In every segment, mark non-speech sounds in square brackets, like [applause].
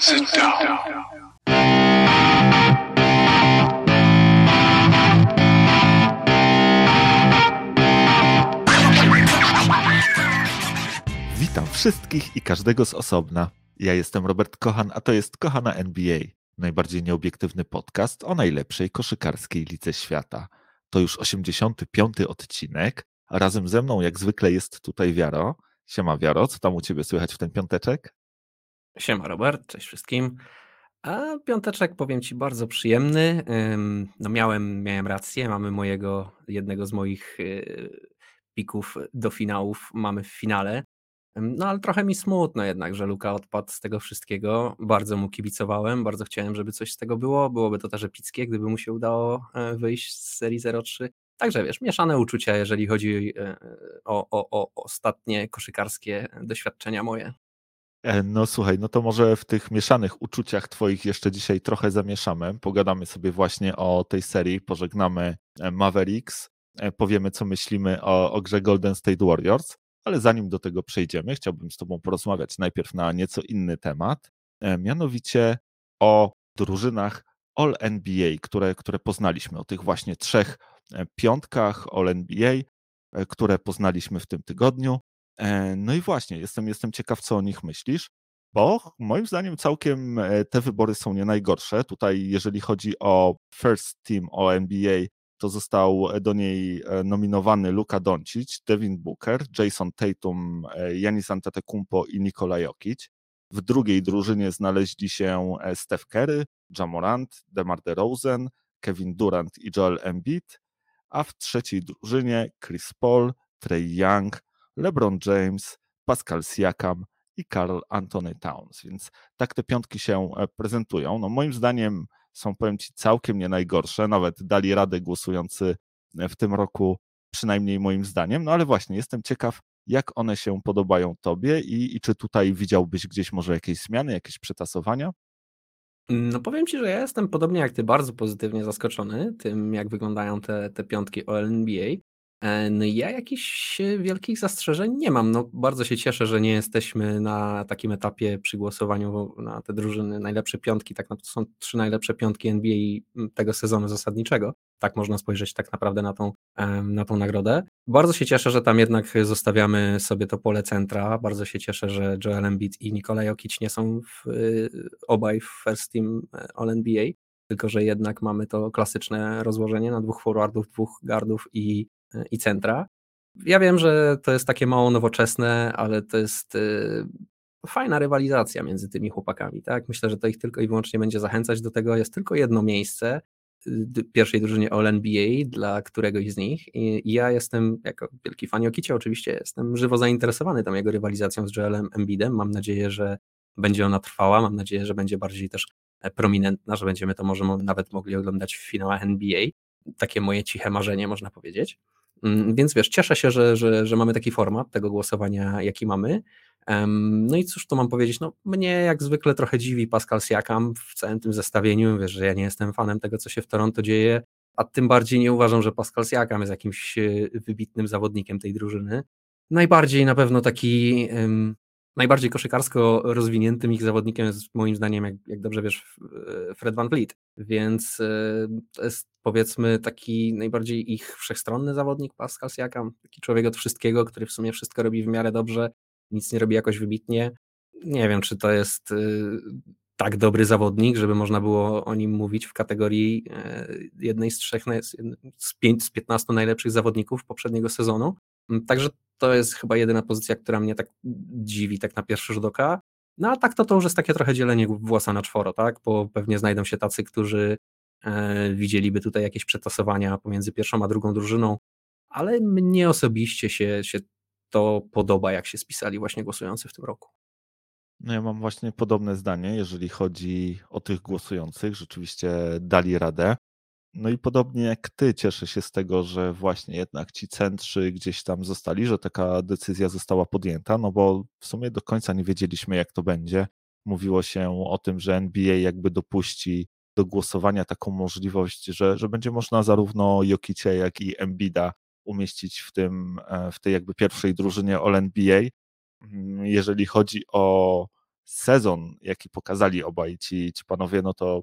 Sit down. Witam wszystkich i każdego z osobna. Ja jestem Robert Kochan, a to jest Kochana NBA, najbardziej nieobiektywny podcast o najlepszej koszykarskiej lidze świata. To już 85. odcinek, razem ze mną jak zwykle jest tutaj Wiaro. Siema Wiaro, co tam u Ciebie słychać w ten piąteczek? Siema Robert, cześć wszystkim. A piąteczek powiem Ci bardzo przyjemny. No miałem, miałem rację, mamy mojego, jednego z moich y, pików do finałów mamy w finale. No ale trochę mi smutno jednak, że Luka odpadł z tego wszystkiego. Bardzo mu kibicowałem, bardzo chciałem, żeby coś z tego było. Byłoby to też epickie, gdyby mu się udało e, wyjść z serii 0-3. Także wiesz, mieszane uczucia, jeżeli chodzi e, o, o, o ostatnie koszykarskie doświadczenia moje. E, no słuchaj, no to może w tych mieszanych uczuciach Twoich jeszcze dzisiaj trochę zamieszamy. Pogadamy sobie właśnie o tej serii, pożegnamy Mavericks, powiemy co myślimy o, o grze Golden State Warriors. Ale zanim do tego przejdziemy, chciałbym z Tobą porozmawiać najpierw na nieco inny temat, e, mianowicie o drużynach All NBA, które, które poznaliśmy, o tych właśnie trzech e, piątkach All NBA, e, które poznaliśmy w tym tygodniu. No i właśnie, jestem, jestem ciekaw, co o nich myślisz, bo moim zdaniem całkiem te wybory są nie najgorsze. Tutaj, jeżeli chodzi o First Team All NBA, to został do niej e, nominowany Luka Doncic, Devin Booker, Jason Tatum, Janis e, Antetokounmpo i Nikola Jokic. W drugiej drużynie znaleźli się e, Steph Curry, Jamorant, DeMar DeRozan, Kevin Durant i Joel Embiid, a w trzeciej drużynie Chris Paul, Trey Young, LeBron James, Pascal Siakam i Carl Anthony Towns. Więc tak te piątki się prezentują. No moim zdaniem są, powiem Ci, całkiem nie najgorsze. Nawet dali radę głosujący w tym roku, przynajmniej moim zdaniem. No ale właśnie, jestem ciekaw, jak one się podobają Tobie i, i czy tutaj widziałbyś gdzieś może jakieś zmiany, jakieś przetasowania? No powiem Ci, że ja jestem podobnie jak Ty bardzo pozytywnie zaskoczony tym, jak wyglądają te, te piątki OLNBA. E, no ja jakichś wielkich zastrzeżeń nie mam. No, bardzo się cieszę, że nie jesteśmy na takim etapie przy głosowaniu na te drużyny najlepsze piątki. Tak naprawdę są trzy najlepsze piątki NBA tego sezonu zasadniczego. Tak można spojrzeć tak naprawdę na tą, na tą nagrodę. Bardzo się cieszę, że tam jednak zostawiamy sobie to pole centra. Bardzo się cieszę, że Joel Embiid i Nikola Jokic nie są w, y, obaj w first team e, All-NBA, tylko że jednak mamy to klasyczne rozłożenie na dwóch forwardów, dwóch guardów i i centra. Ja wiem, że to jest takie mało nowoczesne, ale to jest y, fajna rywalizacja między tymi chłopakami. Tak? Myślę, że to ich tylko i wyłącznie będzie zachęcać do tego. Jest tylko jedno miejsce y, pierwszej drużynie All-NBA dla któregoś z nich i ja jestem, jako wielki fan Jokicia oczywiście, jestem żywo zainteresowany tą jego rywalizacją z Joelem Embidem. Mam nadzieję, że będzie ona trwała, mam nadzieję, że będzie bardziej też e, prominentna, że będziemy to może nawet mogli oglądać w finałach NBA. Takie moje ciche marzenie, można powiedzieć. Mm, więc wiesz, cieszę się, że, że, że mamy taki format tego głosowania, jaki mamy. No i cóż tu mam powiedzieć, no mnie jak zwykle trochę dziwi Pascal Siakam w całym tym zestawieniu, wiesz, że ja nie jestem fanem tego, co się w Toronto dzieje, a tym bardziej nie uważam, że Pascal Siakam jest jakimś e, wybitnym zawodnikiem tej drużyny. Najbardziej na pewno taki najbardziej koszykarsko rozwiniętym ich zawodnikiem jest moim zdaniem, jak, jak dobrze wiesz, Fred Van Vliet, więc e, to jest powiedzmy taki najbardziej ich wszechstronny zawodnik Pascal Siakam, taki człowiek od wszystkiego, który w sumie wszystko robi w miarę dobrze, nic nie robi jakoś wybitnie. Nie wiem, czy to jest e, tak dobry zawodnik, żeby można było o nim mówić w kategorii e, jednej z trzech, z, pięć, z 15 najlepszych zawodników poprzedniego sezonu. Także to jest chyba jedyna pozycja, która mnie tak dziwi, tak na pierwszy rzut oka. No a tak to to już jest takie trochę dzielenie włosa na czworo, tak? Bo pewnie znajdą się tacy, którzy e, widzieliby tutaj jakieś przetasowania pomiędzy pierwszą a drugą drużyną, ale mnie osobiście się, się to podoba, jak się spisali właśnie głosujący w tym roku. No ja mam właśnie podobne zdanie, jeżeli chodzi o tych głosujących. Rzeczywiście dali radę. No i podobnie jak ty, cieszę się z tego, że właśnie jednak ci centrzy gdzieś tam zostali, że taka decyzja została podjęta, no bo w sumie do końca nie wiedzieliśmy, jak to będzie. Mówiło się o tym, że NBA jakby dopuści do głosowania taką możliwość, że, że będzie można zarówno Jokicia, jak i Embida umieścić w, tym, e, w tej jakby pierwszej drużynie All NBA. Mm, jeżeli chodzi o sezon, jaki pokazali obaj ci, ci panowie, no to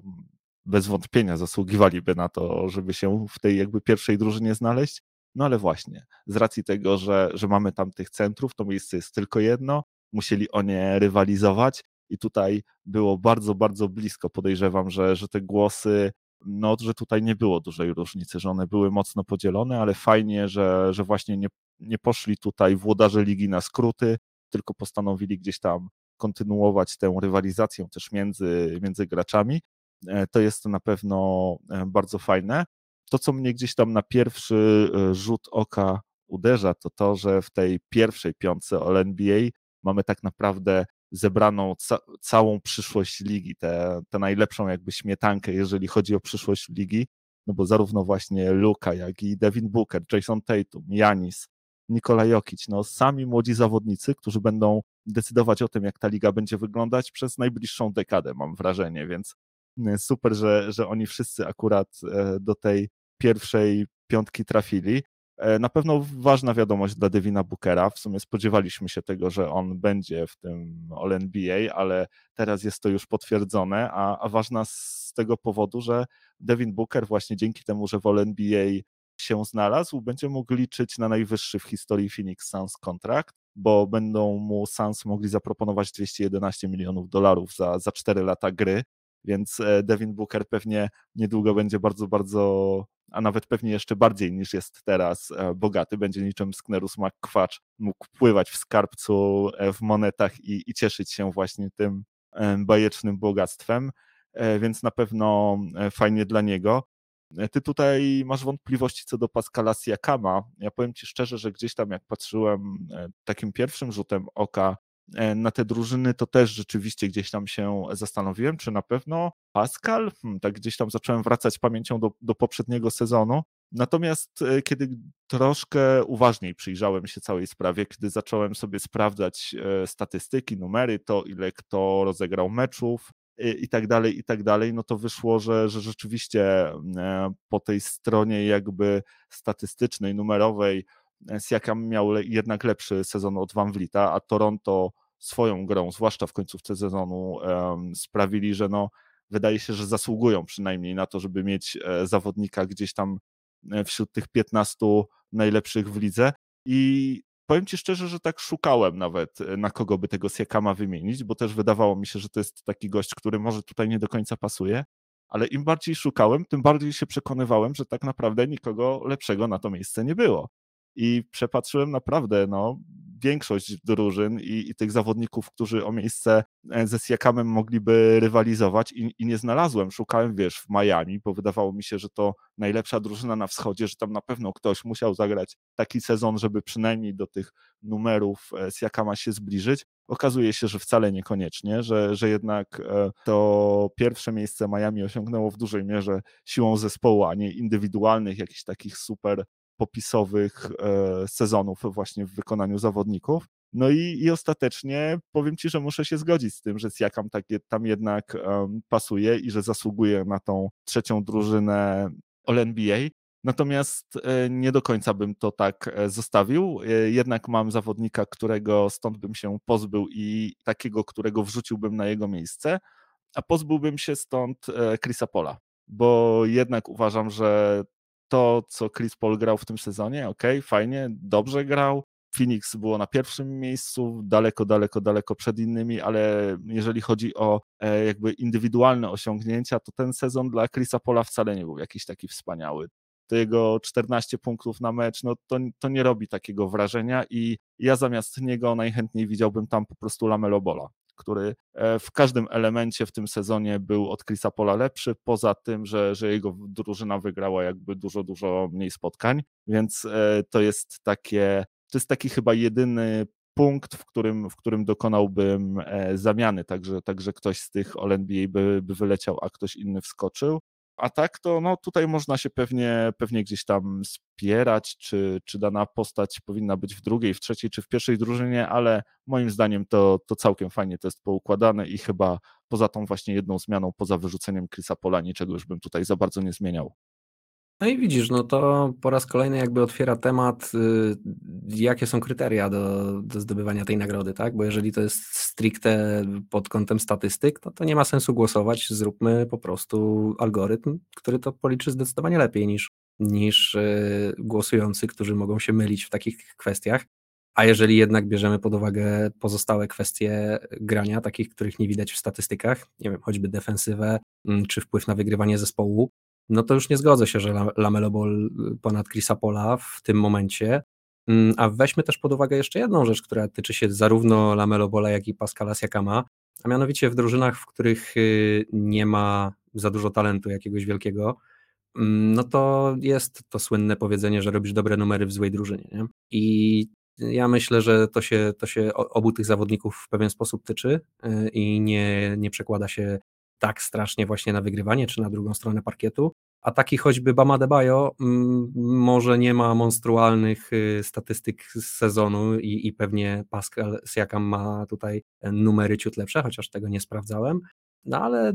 bez wątpienia zasługiwaliby na to, żeby się w tej jakby pierwszej drużynie znaleźć. No ale właśnie, z racji tego, że, że mamy tam tych centrów, to miejsce jest tylko jedno, musieli o nie rywalizować i tutaj było bardzo, bardzo blisko. Podejrzewam, że, że te głosy, no, że tutaj nie było dużej różnicy, że one były mocno podzielone, ale fajnie, że, że właśnie nie, nie poszli tutaj włodarze ligi na skróty, tylko postanowili gdzieś tam kontynuować tę rywalizację też między, między graczami. E, to jest na pewno e, bardzo fajne. To, co mnie gdzieś tam na pierwszy e, rzut oka uderza, to to, że w tej pierwszej piątce All NBA mamy tak naprawdę zebraną ca całą przyszłość ligi, tę najlepszą jakby śmietankę, jeżeli chodzi o przyszłość ligi, no bo zarówno właśnie Luka, jak i Devin Booker, Jason Tatum, Janis, Nikola Jokic, no sami młodzi zawodnicy, którzy będą decydować o tym, jak ta liga będzie wyglądać przez najbliższą dekadę, mam wrażenie, więc super, że, że oni wszyscy akurat e, do tej pierwszej piątki trafili. E, na pewno ważna wiadomość dla Devina Bookera. W sumie spodziewaliśmy się tego, że on będzie w tym All NBA, ale teraz jest to już potwierdzone, a, a ważna z tego powodu, że Devin Booker właśnie dzięki temu, że w All NBA się znalazł, będzie mógł liczyć na najwyższy w historii Phoenix Suns kontrakt, bo będą mu Suns mogli zaproponować 211 milionów dolarów za, za 4 lata gry, więc e, Devin Booker pewnie niedługo będzie bardzo, bardzo, a nawet pewnie jeszcze bardziej niż jest teraz e, bogaty, będzie niczym Sknerus McQuatch mógł pływać w skarbcu e, w monetach i, i cieszyć się właśnie tym bajecznym bogactwem, więc na pewno fajnie dla niego. Ty tutaj masz wątpliwości co do Pascala Siakama. Ja powiem Ci szczerze, że gdzieś tam jak patrzyłem takim pierwszym rzutem oka na te drużyny, to też rzeczywiście gdzieś tam się zastanowiłem, czy na pewno Pascal, hmm, tak gdzieś tam zacząłem wracać pamięcią do, do poprzedniego sezonu. Natomiast e, kiedy troszkę uważniej przyjrzałem się całej sprawie, kiedy zacząłem sobie sprawdzać e, statystyki, numery, to ile kto rozegrał meczów i tak dalej, i tak dalej, no to wyszło, że, że rzeczywiście po tej stronie jakby statystycznej, numerowej Siakam miał jednak lepszy sezon od Van Vlieta, a Toronto swoją grą, zwłaszcza w końcówce sezonu, um, sprawili, że no, wydaje się, że zasługują przynajmniej na to, żeby mieć e, zawodnika gdzieś tam e, wśród tych 15 najlepszych w lidze. I powiem Ci szczerze, że tak szukałem nawet, e, na kogo by tego Siakama wymienić, bo też wydawało mi się, że to jest taki gość, który może tutaj nie do końca pasuje, ale im bardziej szukałem, tym bardziej się przekonywałem, że tak naprawdę nikogo lepszego na to miejsce nie było i przepatrzyłem naprawdę no, większość drużyn i, i, tych zawodników, którzy o miejsce e, ze Siakamem mogliby rywalizować i, i, nie znalazłem. Szukałem, wiesz, w Miami, bo wydawało mi się, że to najlepsza drużyna na wschodzie, że tam na pewno ktoś musiał zagrać taki sezon, żeby przynajmniej do tych numerów e, Siakama się zbliżyć. Okazuje się, że wcale niekoniecznie, że, że jednak e, to pierwsze miejsce Miami osiągnęło w dużej mierze siłą zespołu, a nie indywidualnych, jakichś takich super popisowych e, sezonów właśnie w wykonaniu zawodników. No i, i ostatecznie powiem Ci, że muszę się zgodzić z tym, że Siakam tak, tam jednak um, pasuje i że zasługuje na tą trzecią drużynę All-NBA. Natomiast e, nie do końca bym to tak e, zostawił. Jednak mam zawodnika, którego stąd bym się pozbył i takiego, którego wrzuciłbym na jego miejsce, a pozbyłbym się stąd Chrisa Pola, bo jednak uważam, że to, co Chris Paul grał w tym sezonie, ok, fajnie, dobrze grał. Phoenix było na pierwszym miejscu, daleko, daleko, daleko przed innymi, ale jeżeli chodzi o e, jakby indywidualne osiągnięcia, to ten sezon dla Chrisa Pola wcale nie był jakiś taki wspaniały. To jego 14 punktów na mecz, no to, to nie robi takiego wrażenia i ja zamiast niego najchętniej widziałbym tam po prostu Lamelo Bola który e, w każdym elemencie w tym sezonie był od Chrisa Pola lepszy, poza tym, że, że jego drużyna wygrała jakby dużo, dużo mniej spotkań, więc e, to jest takie, to jest taki chyba jedyny punkt, w którym, w którym dokonałbym e, zamiany, także, także ktoś z tych All-NBA by, by wyleciał, a ktoś inny wskoczył. A tak to no, tutaj można się pewnie, pewnie gdzieś tam spierać, czy, czy dana postać powinna być w drugiej, w trzeciej, czy w pierwszej drużynie, ale moim zdaniem to, to całkiem fajnie to jest poukładane i chyba poza tą właśnie jedną zmianą, poza wyrzuceniem Chrisa Pola, niczego już bym tutaj za bardzo nie zmieniał. No i widzisz, no to po raz kolejny jakby otwiera temat, y, jakie są kryteria do, do zdobywania tej nagrody, tak? Bo jeżeli to jest stricte pod kątem statystyk, no to nie ma sensu głosować, zróbmy po prostu algorytm, który to policzy zdecydowanie lepiej niż, niż y, głosujący, którzy mogą się mylić w takich kwestiach. A jeżeli jednak bierzemy pod uwagę pozostałe kwestie grania, takich, których nie widać w statystykach, nie wiem, choćby defensywę, mm, czy wpływ na wygrywanie zespołu, no to już nie zgodzę się, że Lamelo Ball ponad Chrisa Pola w tym momencie. Mm, a weźmy też pod uwagę jeszcze jedną rzecz, która tyczy się zarówno Lamelo Bola, jak i Pascala Siakama, a mianowicie w drużynach, w których y, nie ma za dużo talentu jakiegoś wielkiego, mm, no to jest to słynne powiedzenie, że robisz dobre numery w złej drużynie. Nie? I ja myślę, że to się, to się obu tych zawodników w pewien sposób tyczy y, i nie, nie przekłada się tak strasznie właśnie na wygrywanie, czy na drugą stronę parkietu, a taki choćby Bama Debajo mm, może nie ma monstrualnych y, statystyk z sezonu i, i pewnie Pascal Siakam ma tutaj numery ciut lepsze, chociaż tego nie sprawdzałem, no ale y,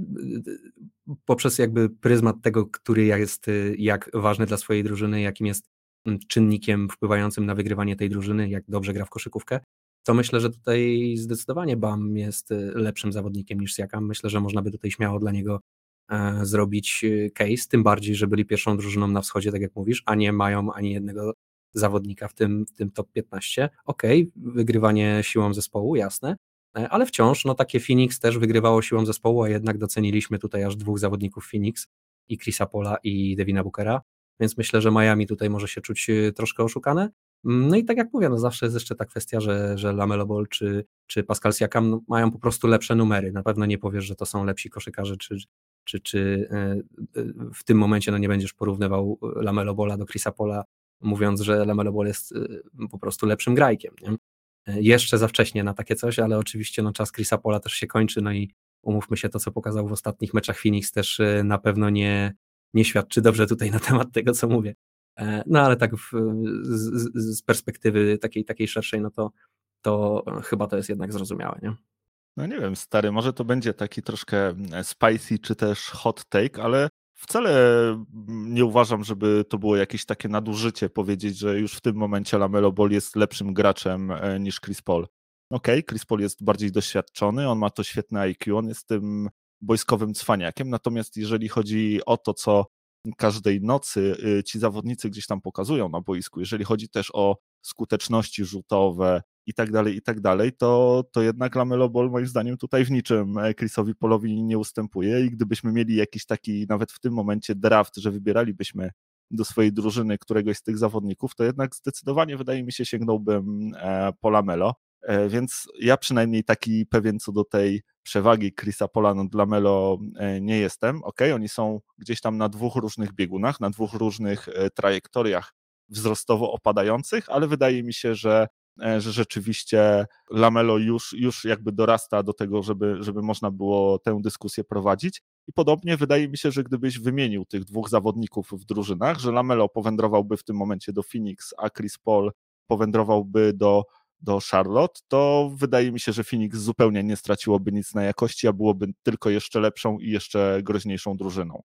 poprzez jakby pryzmat tego, który jest jak ważny dla swojej drużyny, jakim jest mm, czynnikiem wpływającym na wygrywanie tej drużyny, jak dobrze gra w koszykówkę, to myślę, że tutaj zdecydowanie Bam jest y, lepszym zawodnikiem niż Siakam. Myślę, że można by tutaj śmiało dla niego e, zrobić y, case, tym bardziej, że byli pierwszą drużyną na wschodzie, tak jak mówisz, a nie mają ani jednego zawodnika w tym, w tym top 15. Okej, okay, wygrywanie siłą zespołu, jasne, e, ale wciąż no takie Phoenix też wygrywało siłą zespołu, a jednak doceniliśmy tutaj aż dwóch zawodników Phoenix i Chrisa Pola i Devina Bookera, więc myślę, że Miami tutaj może się czuć y, troszkę oszukane, no i tak jak mówię, no zawsze jest jeszcze ta kwestia, że, że Lamelo Ball czy, czy Pascal Siakam no, mają po prostu lepsze numery. Na pewno nie powiesz, że to są lepsi koszykarze, czy, czy, czy e, e, w tym momencie no nie będziesz porównywał Lamelo Balla do Chrisa Pola, mówiąc, że Lamelo Ball jest e, po prostu lepszym grajkiem. Nie? Jeszcze za wcześnie na takie coś, ale oczywiście no, czas Chrisa Pola też się kończy, no i umówmy się, to co pokazał w ostatnich meczach Phoenix też na pewno nie, nie świadczy dobrze tutaj na temat tego, co mówię. E, no ale tak w, z, z, perspektywy takiej, takiej szerszej, no to, to chyba to jest jednak zrozumiałe, nie? No nie wiem, stary, może to będzie taki troszkę mm, spicy czy też hot take, ale wcale mm, nie uważam, żeby to było jakieś takie nadużycie powiedzieć, że już w tym momencie Lamelo Ball jest lepszym graczem e, niż Chris Paul. Okej, okay, Chris Paul jest bardziej doświadczony, on ma to świetne IQ, on jest tym wojskowym cwaniakiem, natomiast jeżeli chodzi o to, co każdej nocy y, ci zawodnicy gdzieś tam pokazują na boisku, jeżeli chodzi też o skuteczności rzutowe i tak dalej, i tak dalej, to, to jednak Lamelo Ball moim zdaniem tutaj w niczym e, Chrisowi Polowi nie ustępuje. I gdybyśmy mieli jakiś taki nawet w tym momencie draft, że wybieralibyśmy do swojej drużyny któregoś z tych zawodników, to jednak zdecydowanie wydaje mi się sięgnąłbym e, po Lamelo, e, więc ja przynajmniej taki pewien co do tej przewagi Chrisa Pola nad Lamelo e, nie jestem. Ok, oni są gdzieś tam na dwóch różnych biegunach, na dwóch różnych e, trajektoriach wzrostowo opadających, ale wydaje mi się, że, e, że rzeczywiście Lamelo już, już jakby dorasta do tego, żeby, żeby można było tę dyskusję prowadzić. I podobnie wydaje mi się, że gdybyś wymienił tych dwóch zawodników w drużynach, że Lamelo powędrowałby w tym momencie do Phoenix, a Chris Paul powędrowałby do do Charlotte, to wydaje mi się, że Phoenix zupełnie nie straciłoby nic na jakości, a byłoby tylko jeszcze lepszą i jeszcze groźniejszą drużyną.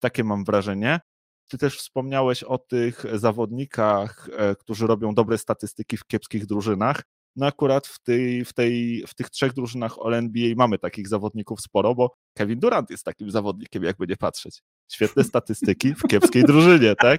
Takie mam wrażenie. Ty też wspomniałeś o tych zawodnikach, e, którzy robią dobre statystyki w kiepskich drużynach. No akurat w, tej, w, tej, w tych trzech drużynach All-NBA mamy takich zawodników sporo, bo Kevin Durant jest takim zawodnikiem, jakby nie patrzeć. Świetne statystyki w kiepskiej drużynie, tak?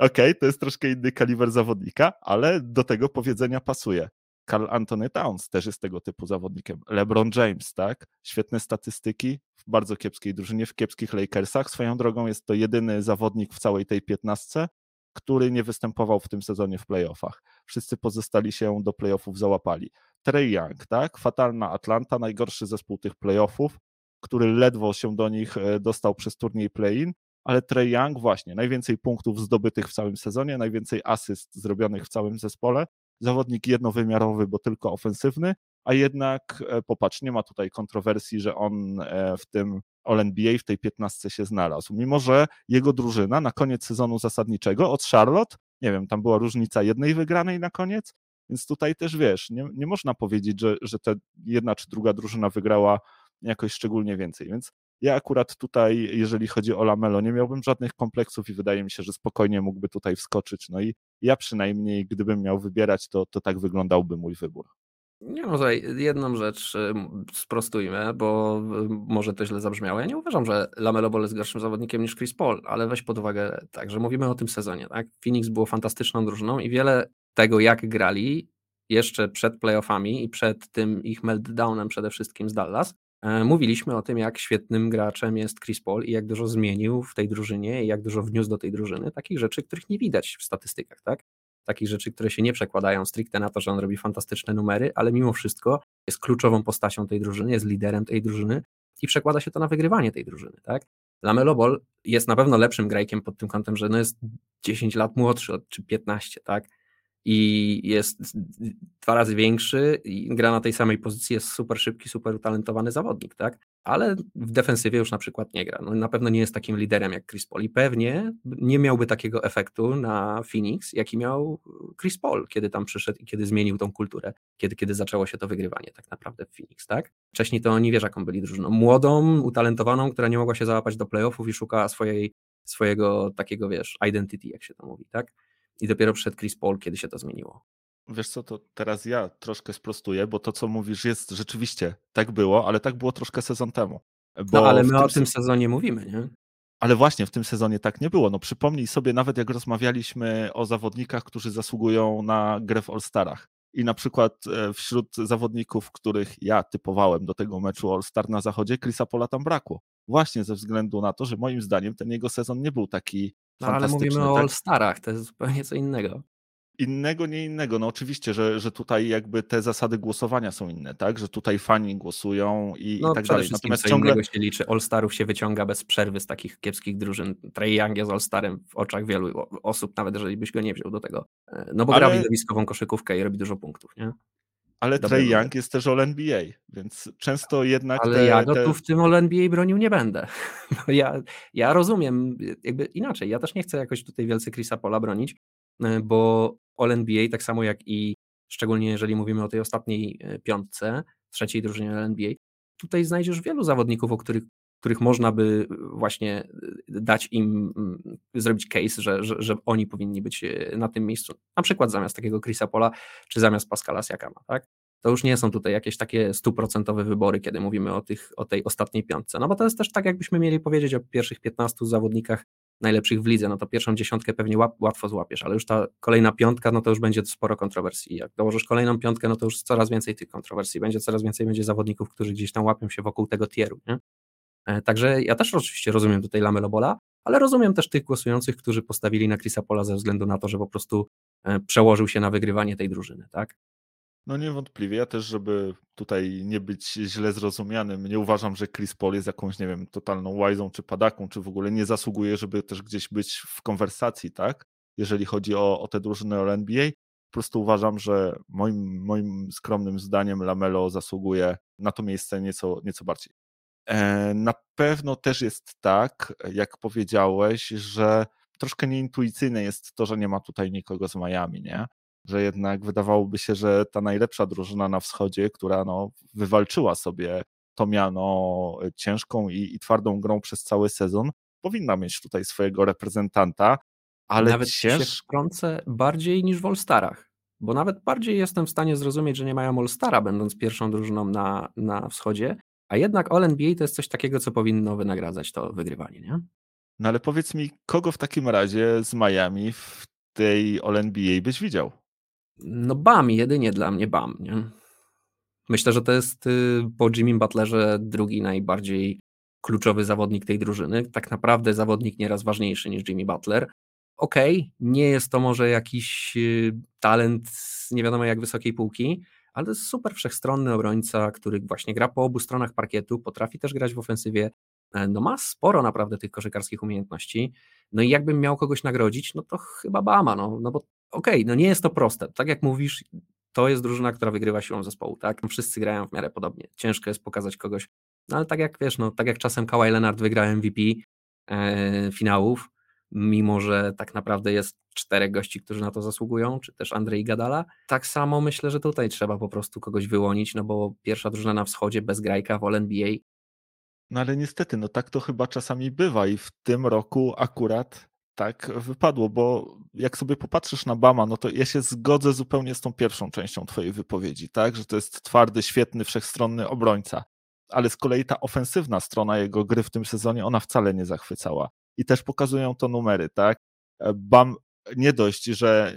Okej, okay, to jest troszkę inny kaliber zawodnika, ale do tego powiedzenia pasuje. Carl Anthony Towns też jest tego typu zawodnikiem. LeBron James, tak? Świetne statystyki w bardzo kiepskiej drużynie, w kiepskich Lakersach. Swoją drogą jest to jedyny zawodnik w całej tej piętnastce, który nie występował w tym sezonie w playoffach. Wszyscy pozostali się do playoffów załapali. Trey Young, tak? Fatalna Atlanta, najgorszy zespół tych playoffów, który ledwo się do nich e, dostał przez turniej play-in, ale Trey Young właśnie, najwięcej punktów zdobytych w całym sezonie, najwięcej asyst zrobionych w całym zespole, zawodnik jednowymiarowy, bo tylko ofensywny, a jednak e, popatrz, nie ma tutaj kontrowersji, że on e, w tym All-NBA w tej 15 się znalazł, mimo że jego drużyna na koniec sezonu zasadniczego od Charlotte, nie wiem, tam była różnica jednej wygranej na koniec, więc tutaj też wiesz, nie, nie można powiedzieć, że, że ta jedna czy druga drużyna wygrała jakoś szczególnie więcej, więc Ja akurat tutaj, jeżeli chodzi o Lamelo, nie miałbym żadnych kompleksów i wydaje mi się, że spokojnie mógłby tutaj wskoczyć. No i ja przynajmniej, gdybym miał wybierać, to, to tak wyglądałby mój wybór. Nie, no tutaj jedną rzecz sprostujmy, bo może to źle zabrzmiało. Ja nie uważam, że Lamelo Ball jest gorszym zawodnikiem niż Chris Paul, ale weź pod uwagę tak, że mówimy o tym sezonie, tak? Phoenix było fantastyczną drużyną i wiele tego, jak grali jeszcze przed playoffami i przed tym ich meltdownem przede wszystkim z Dallas, mówiliśmy o tym, jak świetnym graczem jest Chris Paul i jak dużo zmienił w tej drużynie i jak dużo wniósł do tej drużyny, takich rzeczy, których nie widać w statystykach, tak? takich rzeczy, które się nie przekładają stricte na to, że on robi fantastyczne numery, ale mimo wszystko jest kluczową postacią tej drużyny, jest liderem tej drużyny i przekłada się to na wygrywanie tej drużyny, tak? Lamelo Ball jest na pewno lepszym grajkiem pod tym kątem, że no jest 10 lat młodszy, czy 15, tak? I jest dwa razy większy i gra na tej samej pozycji, jest super szybki, super utalentowany zawodnik, tak? Ale w defensywie już na przykład nie gra. No, na pewno nie jest takim liderem jak Chris Paul i pewnie nie miałby takiego efektu na Phoenix, jaki miał Chris Paul, kiedy tam przyszedł i kiedy zmienił tą kulturę, kiedy, kiedy zaczęło się to wygrywanie tak naprawdę w Phoenix, tak? Wcześniej to oni wiesz, jaką byli drużyną. Młodą, utalentowaną, która nie mogła się załapać do playoffów i szukała swojej, swojego takiego, wiesz, identity, jak się to mówi, tak? I dopiero przed Chris Paul, kiedy się to zmieniło. Wiesz co, to teraz ja troszkę sprostuję, bo to, co mówisz, jest rzeczywiście tak było, ale tak było troszkę sezon temu. no ale my tym o tym sezonie mówimy, nie? Ale właśnie w tym sezonie tak nie było. No przypomnij sobie, nawet jak rozmawialiśmy o zawodnikach, którzy zasługują na grę w All-Starach. I na przykład e, wśród zawodników, których ja typowałem do tego meczu All-Star na zachodzie, Chrisa Pola tam brakło. Właśnie ze względu na to, że moim zdaniem ten jego sezon nie był taki no ale mówimy o tak? All-Starach, to jest zupełnie co innego. Innego, nie innego. No oczywiście, że, że tutaj jakby te zasady głosowania są inne, tak? Że tutaj fani głosują i, no, i tak dalej. Natomiast co ciągle się liczy. All-Starów się wyciąga bez przerwy z takich kiepskich drużyn. Trey Young jest All-Starem w oczach wielu osób, nawet jeżeli byś go nie wziął do tego. E, no bo ale... gra widowiskową koszykówkę i robi dużo punktów, nie? Ale Trey Young jest też All NBA, więc często jednak. Ale te, ja go te... tu w tym All NBA bronił nie będę. [laughs] No ja, ja rozumiem, jakby inaczej. Ja też nie chcę jakoś tutaj wielce Chrisa Pola bronić, e, bo All NBA, tak samo jak i szczególnie jeżeli mówimy o tej ostatniej e, piątce, trzeciej drużynie All NBA, tutaj znajdziesz wielu zawodników, o których, których można by właśnie e, dać im, mm, zrobić case, że, że, że oni powinni być na tym miejscu. Na przykład zamiast takiego Chrisa Pola, czy zamiast Pascala Siakama, tak? to już nie są tutaj jakieś takie stuprocentowe wybory, kiedy mówimy o, tych, o tej ostatniej piątce. No bo to jest też tak, jakbyśmy mieli powiedzieć o pierwszych 15 zawodnikach najlepszych w lidze, no to pierwszą dziesiątkę pewnie łatwo złapiesz, ale już ta kolejna piątka, no to już będzie sporo kontrowersji. Jak dołożysz kolejną piątkę, no to już coraz więcej tych kontrowersji będzie, coraz więcej będzie zawodników, którzy gdzieś tam łapią się wokół tego tieru, nie? E, także ja też oczywiście rozumiem tutaj Lamelo Bola, ale rozumiem też tych głosujących, którzy postawili na Chrisa Pola ze względu na to, że po prostu e, przełożył się na wygrywanie tej drużyny, tak? No niewątpliwie. Ja też, żeby tutaj nie być źle zrozumianym, nie uważam, że Chris Paul jest jakąś, nie wiem, totalną łajzą czy padaką, czy w ogóle nie zasługuje, żeby też gdzieś być w konwersacji, tak? Jeżeli chodzi o, o te drużyny o NBA. Po prostu uważam, że moim, moim skromnym zdaniem Lamelo zasługuje na to miejsce nieco, nieco bardziej. E, na pewno też jest tak, jak powiedziałeś, że troszkę nieintuicyjne jest to, że nie ma tutaj nikogo z Miami, nie? że jednak wydawałoby się, że ta najlepsza drużyna na wschodzie, która no, wywalczyła sobie to miano ciężką i, i twardą grą przez cały sezon, powinna mieć tutaj swojego reprezentanta, ale nawet cięż... się bardziej niż w All-Starach, bo nawet bardziej jestem w stanie zrozumieć, że nie mają All-Stara, będąc pierwszą drużyną na, na wschodzie, a jednak All-NBA to jest coś takiego, co powinno wynagradzać to wygrywanie, nie? No ale powiedz mi, kogo w takim razie z Miami w tej All-NBA byś widział? No Bam, jedynie dla mnie Bam, nie? Myślę, że to jest y, po Jimmy Butlerze drugi najbardziej kluczowy zawodnik tej drużyny. Tak naprawdę zawodnik nieraz ważniejszy niż Jimmy Butler. Okej, okay, nie jest to może jakiś y, talent z nie wiadomo jak wysokiej półki, ale to jest super wszechstronny obrońca, który właśnie gra po obu stronach parkietu, potrafi też grać w ofensywie. E, no ma sporo naprawdę tych koszykarskich umiejętności. No i jakbym miał kogoś nagrodzić, no to chyba Bama, no, no bo okej, okay, no nie jest to proste. Tak jak mówisz, to jest drużyna, która wygrywa siłą zespołu, tak? Wszyscy grają w miarę podobnie. Ciężko jest pokazać kogoś, no ale tak jak wiesz, no tak jak czasem Kawhi Leonard wygra MVP e, finałów, mimo że tak naprawdę jest czterech gości, którzy na to zasługują, czy też Andrzej Gadala. Tak samo myślę, że tutaj trzeba po prostu kogoś wyłonić, no bo pierwsza drużyna na wschodzie bez grajka w All NBA No ale niestety, no tak to chyba czasami bywa i w tym roku akurat tak wypadło, bo jak sobie popatrzysz na Bama, no to ja się zgodzę zupełnie z tą pierwszą częścią twojej wypowiedzi, tak, że to jest twardy, świetny, wszechstronny obrońca, ale z kolei ta ofensywna strona jego gry w tym sezonie, ona wcale nie zachwycała i też pokazują to numery, tak, Bam nie dość, że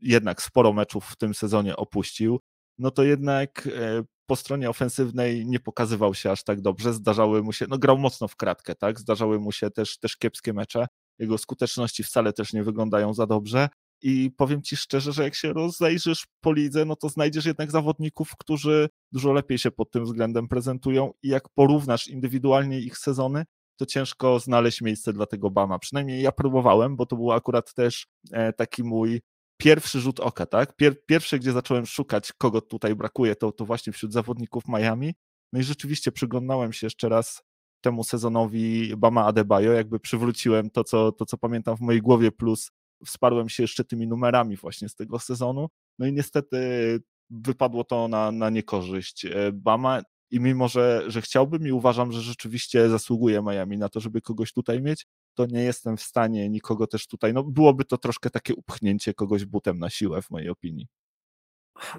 jednak sporo meczów w tym sezonie opuścił, no to jednak e, po stronie ofensywnej nie pokazywał się aż tak dobrze. Zdarzały mu się, no grał mocno w kratkę, tak? Zdarzały mu się też, też kiepskie mecze. Jego skuteczności wcale też nie wyglądają za dobrze. I powiem ci szczerze, że jak się rozejrzysz po lidze, no to znajdziesz jednak zawodników, którzy dużo lepiej się pod tym względem prezentują. I jak porównasz indywidualnie ich sezony, to ciężko znaleźć miejsce dla tego Bama. Przynajmniej ja próbowałem, bo to był akurat też e, taki mój pierwszy rzut oka, tak? Pier, pierwsze, gdzie zacząłem szukać, kogo tutaj brakuje, to, to właśnie wśród zawodników Miami. No i rzeczywiście przyglądałem się jeszcze raz temu sezonowi Bama Adebayo, jakby przywróciłem to co, to, co pamiętam w mojej głowie, plus wsparłem się jeszcze tymi numerami właśnie z tego sezonu. No i niestety wypadło to na, na niekorzyść e, Bama i mimo, że, że chciałbym i uważam, że rzeczywiście zasługuje Miami na to, żeby kogoś tutaj mieć, to nie jestem w stanie nikogo też tutaj, no byłoby to troszkę takie upchnięcie kogoś butem na siłę w mojej opinii.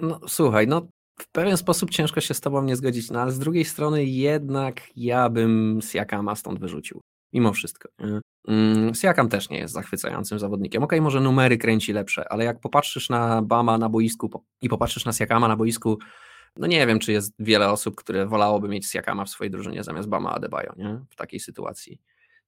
No słuchaj, no w pewien sposób ciężko się z tobą nie zgodzić, no ale z drugiej strony jednak ja bym Siakama stąd wyrzucił. Mimo wszystko. Mm, Siakam też nie jest zachwycającym zawodnikiem. Okej, okay, może numery kręci lepsze, ale jak popatrzysz na Bama na boisku i popatrzysz na Siakama na boisku, no nie wiem, czy jest wiele osób, które wolałoby mieć Siakama w swojej drużynie zamiast Bama Adebayo, nie? W takiej sytuacji.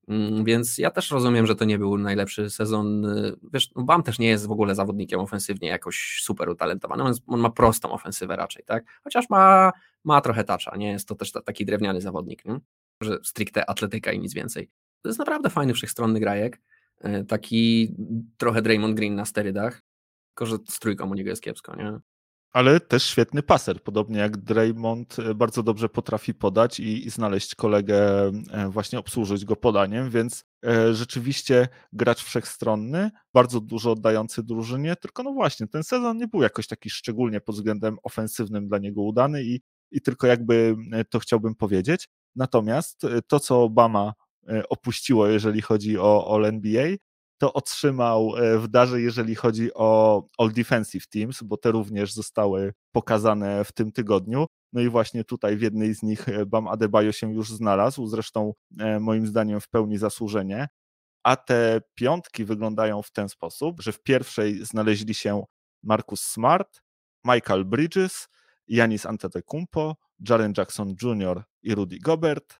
Mm, więc ja też rozumiem, że to nie był najlepszy sezon. Wiesz, no Bam też nie jest w ogóle zawodnikiem ofensywnie jakoś super utalentowany, on, on ma prostą ofensywę raczej, tak? Chociaż ma, ma trochę tacza, nie jest to też taki drewniany zawodnik, nie? że stricte atletyka i nic więcej. To jest naprawdę fajny, wszechstronny grajek, e, taki trochę Draymond Green na sterydach, tylko że z trójką u niego jest kiepsko, nie? Ale też świetny paser. Podobnie jak Draymond e, bardzo dobrze potrafi podać i, i znaleźć kolegę, e, właśnie obsłużyć go podaniem, więc e, rzeczywiście gracz wszechstronny, bardzo dużo oddający drużynie, tylko no właśnie, ten sezon nie był jakoś taki szczególnie pod względem ofensywnym dla niego udany i, i tylko jakby to chciałbym powiedzieć. Natomiast to, co Obama opuściło, jeżeli chodzi o All NBA, to otrzymał e, w darze, jeżeli chodzi o All Defensive Teams, bo te również zostały pokazane w tym tygodniu. No i właśnie tutaj w jednej z nich e, Bam Adebayo się już znalazł, zresztą e, moim zdaniem w pełni zasłużenie. A te piątki wyglądają w ten sposób, że w pierwszej znaleźli się Marcus Smart, Michael Bridges, Janis Antetokounmpo, Jaren Jackson Jr. i Rudy Gobert,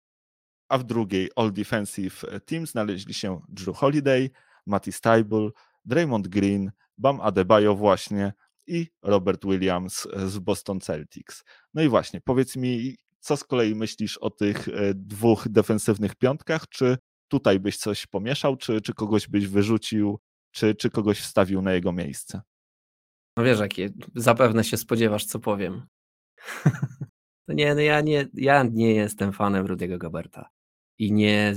a w drugiej All Defensive Team znaleźli się Drew Holiday, Matty Stable, Draymond Green, Bam Adebayo właśnie i Robert Williams z Boston Celtics. No i właśnie, powiedz mi, co z kolei myślisz o tych e, dwóch defensywnych piątkach? Czy tutaj byś coś pomieszał, czy, czy kogoś byś wyrzucił, czy, czy kogoś wstawił na jego miejsce? No wiesz, jakie zapewne się spodziewasz, co powiem. [laughs] no nie, no ja nie, ja nie jestem fanem Rudiego Goberta i nie,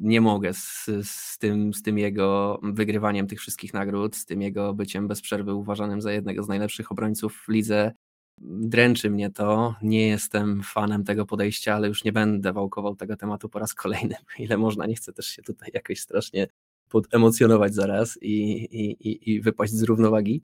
nie mogę z, z, tym, z tym jego wygrywaniem tych wszystkich nagród, z tym jego byciem bez przerwy uważanym za jednego z najlepszych obrońców w lidze. Dręczy mnie to. Nie jestem fanem tego podejścia, ale już nie będę wałkował tego tematu po raz kolejny. Ile można, nie chcę też się tutaj jakoś strasznie podemocjonować zaraz i, i, i wypaść z równowagi.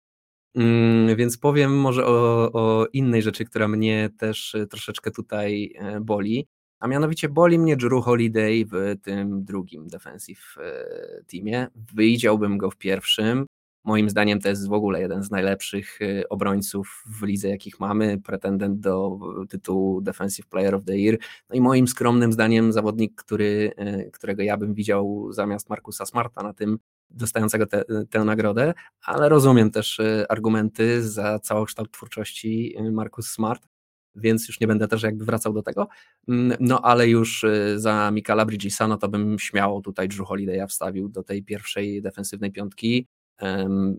Mm, więc powiem może o, o innej rzeczy, która mnie też troszeczkę tutaj e, boli a mianowicie boli mnie Drew Holiday w tym drugim defensive e, teamie. Wyjdziałbym go w pierwszym. Moim zdaniem to jest w ogóle jeden z najlepszych e, obrońców w lidze, jakich mamy, pretendent do tytułu Defensive Player of the Year. No i moim skromnym zdaniem zawodnik, który, e, którego ja bym widział zamiast Markusa Smarta na tym dostającego te, tę nagrodę, ale rozumiem też argumenty za całokształt twórczości Markus Smart więc już nie będę też jakby wracał do tego. Mm, no ale już y, za Mikala Bridgesa, no to bym śmiało tutaj Drew Holiday'a wstawił do tej pierwszej defensywnej piątki.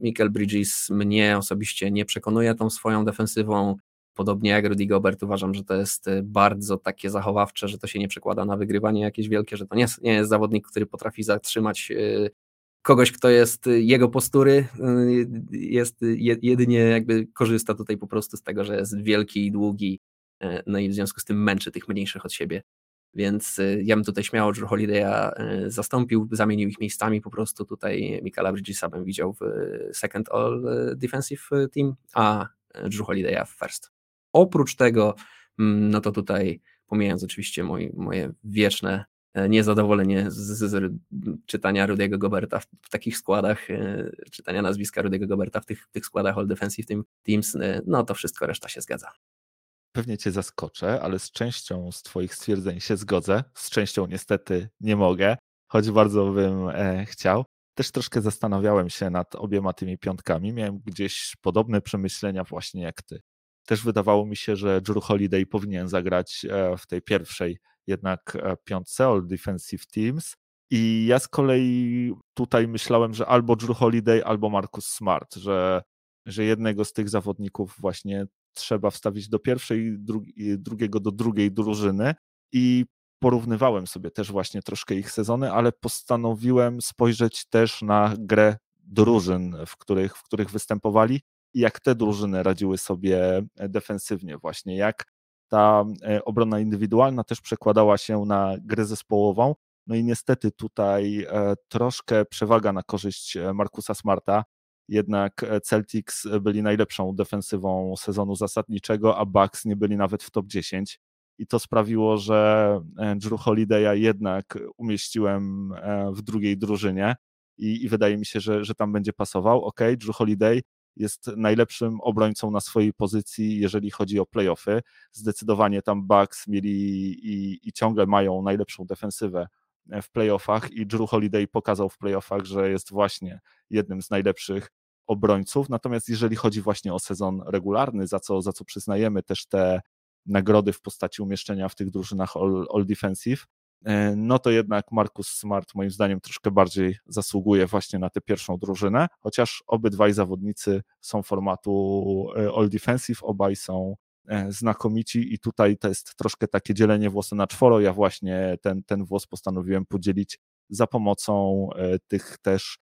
Michael Bridges mnie osobiście nie przekonuje tą swoją defensywą. Podobnie jak Rudy Gobert uważam, że to jest y, bardzo takie zachowawcze, że to się nie przekłada na wygrywanie jakieś wielkie, że to nie, nie jest zawodnik, który potrafi zatrzymać y, kogoś, kto jest jego postury, jest jedynie jakby korzysta tutaj po prostu z tego, że jest wielki i długi, e, no i w związku z tym męczy tych mniejszych od siebie. więc ja bym tutaj śmiało Drew Holiday'a zastąpił, zamienił ich miejscami, po prostu tutaj Michaela Bridgesa bym widział w second all defensive team, a Drew Holiday'a w first. Oprócz tego, mm, no to tutaj pomijając oczywiście moje wieczne e, niezadowolenie z, z, z czytania Rudiego Goberta w, w, takich składach, e, czytania nazwiska Rudiego Goberta w tych, tych składach All Defensive Team, Teams, e, no to wszystko reszta się zgadza. Pewnie cię zaskoczę, ale z częścią z twoich stwierdzeń się zgodzę, z częścią niestety nie mogę, choć bardzo bym e, chciał. Też troszkę zastanawiałem się nad obiema tymi piątkami, miałem gdzieś podobne przemyślenia właśnie jak ty też wydawało mi się, że Drew Holiday powinien zagrać e, w tej pierwszej jednak e, piątce All Defensive Teams. I ja z kolei tutaj myślałem, że albo Drew Holiday, albo Marcus Smart, że, że jednego z tych zawodników właśnie trzeba wstawić do pierwszej, drugi, drugiego do drugiej drużyny. I porównywałem sobie też właśnie troszkę ich sezony, ale postanowiłem spojrzeć też na grę drużyn, w których, w których występowali i jak te drużyny radziły sobie e, defensywnie, właśnie jak ta e, obrona indywidualna też przekładała się na grę zespołową. No i niestety tutaj e, troszkę przewaga na korzyść Markusa Smarta. Jednak Celtics byli najlepszą defensywą sezonu zasadniczego, a Bucks nie byli nawet w top 10. I to sprawiło, że Drew Holiday'a jednak umieściłem w drugiej drużynie i, i wydaje mi się, że, że tam będzie pasował. Ok, Drew Holiday jest najlepszym obrońcą na swojej pozycji, jeżeli chodzi o playoffy. Zdecydowanie tam Bucks mieli i, i ciągle mają najlepszą defensywę w playoffach i Drew Holiday pokazał w playoffach, że jest właśnie jednym z najlepszych obrońców. Natomiast jeżeli chodzi właśnie o sezon regularny, za co, za co przyznajemy też te nagrody w postaci umieszczenia w tych drużynach All, all Defensive, E, no to jednak Markus Smart moim zdaniem troszkę bardziej zasługuje właśnie na tę pierwszą drużynę, chociaż obydwaj zawodnicy są formatu e, All Defensive, obaj są e, znakomici i tutaj to jest troszkę takie dzielenie włosa na czworo, ja właśnie ten, ten włos postanowiłem podzielić za pomocą tych też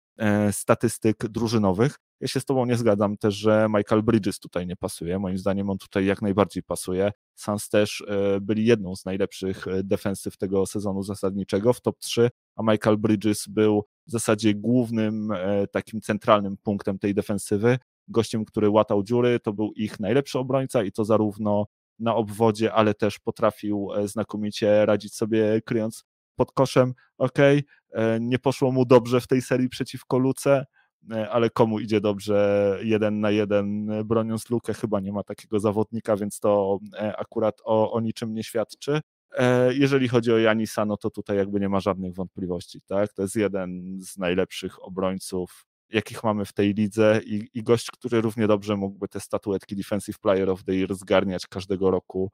statystyk drużynowych. Ja się z Tobą nie zgadzam też, że Michael Bridges tutaj nie pasuje. Moim zdaniem on tutaj jak najbardziej pasuje. Suns też e, byli jedną z najlepszych e, defensyw tego sezonu zasadniczego w top 3, a Michael Bridges był w zasadzie głównym e, takim centralnym punktem tej defensywy. Gościem, który łatał dziury, to był ich najlepszy obrońca i to zarówno na obwodzie, ale też potrafił znakomicie radzić sobie kryjąc pod koszem. Ok, nie poszło mu dobrze w tej serii przeciwko Luce, ale komu idzie dobrze jeden na jeden e, broniąc lukę, chyba nie ma takiego zawodnika, więc to e, akurat o, o niczym nie świadczy. Jeżeli chodzi o Janisa, no to tutaj jakby nie ma żadnych wątpliwości, tak? To jest jeden z najlepszych obrońców, jakich mamy w tej lidze i, i gość, który równie dobrze mógłby te statuetki Defensive Player of the Year zgarniać każdego roku,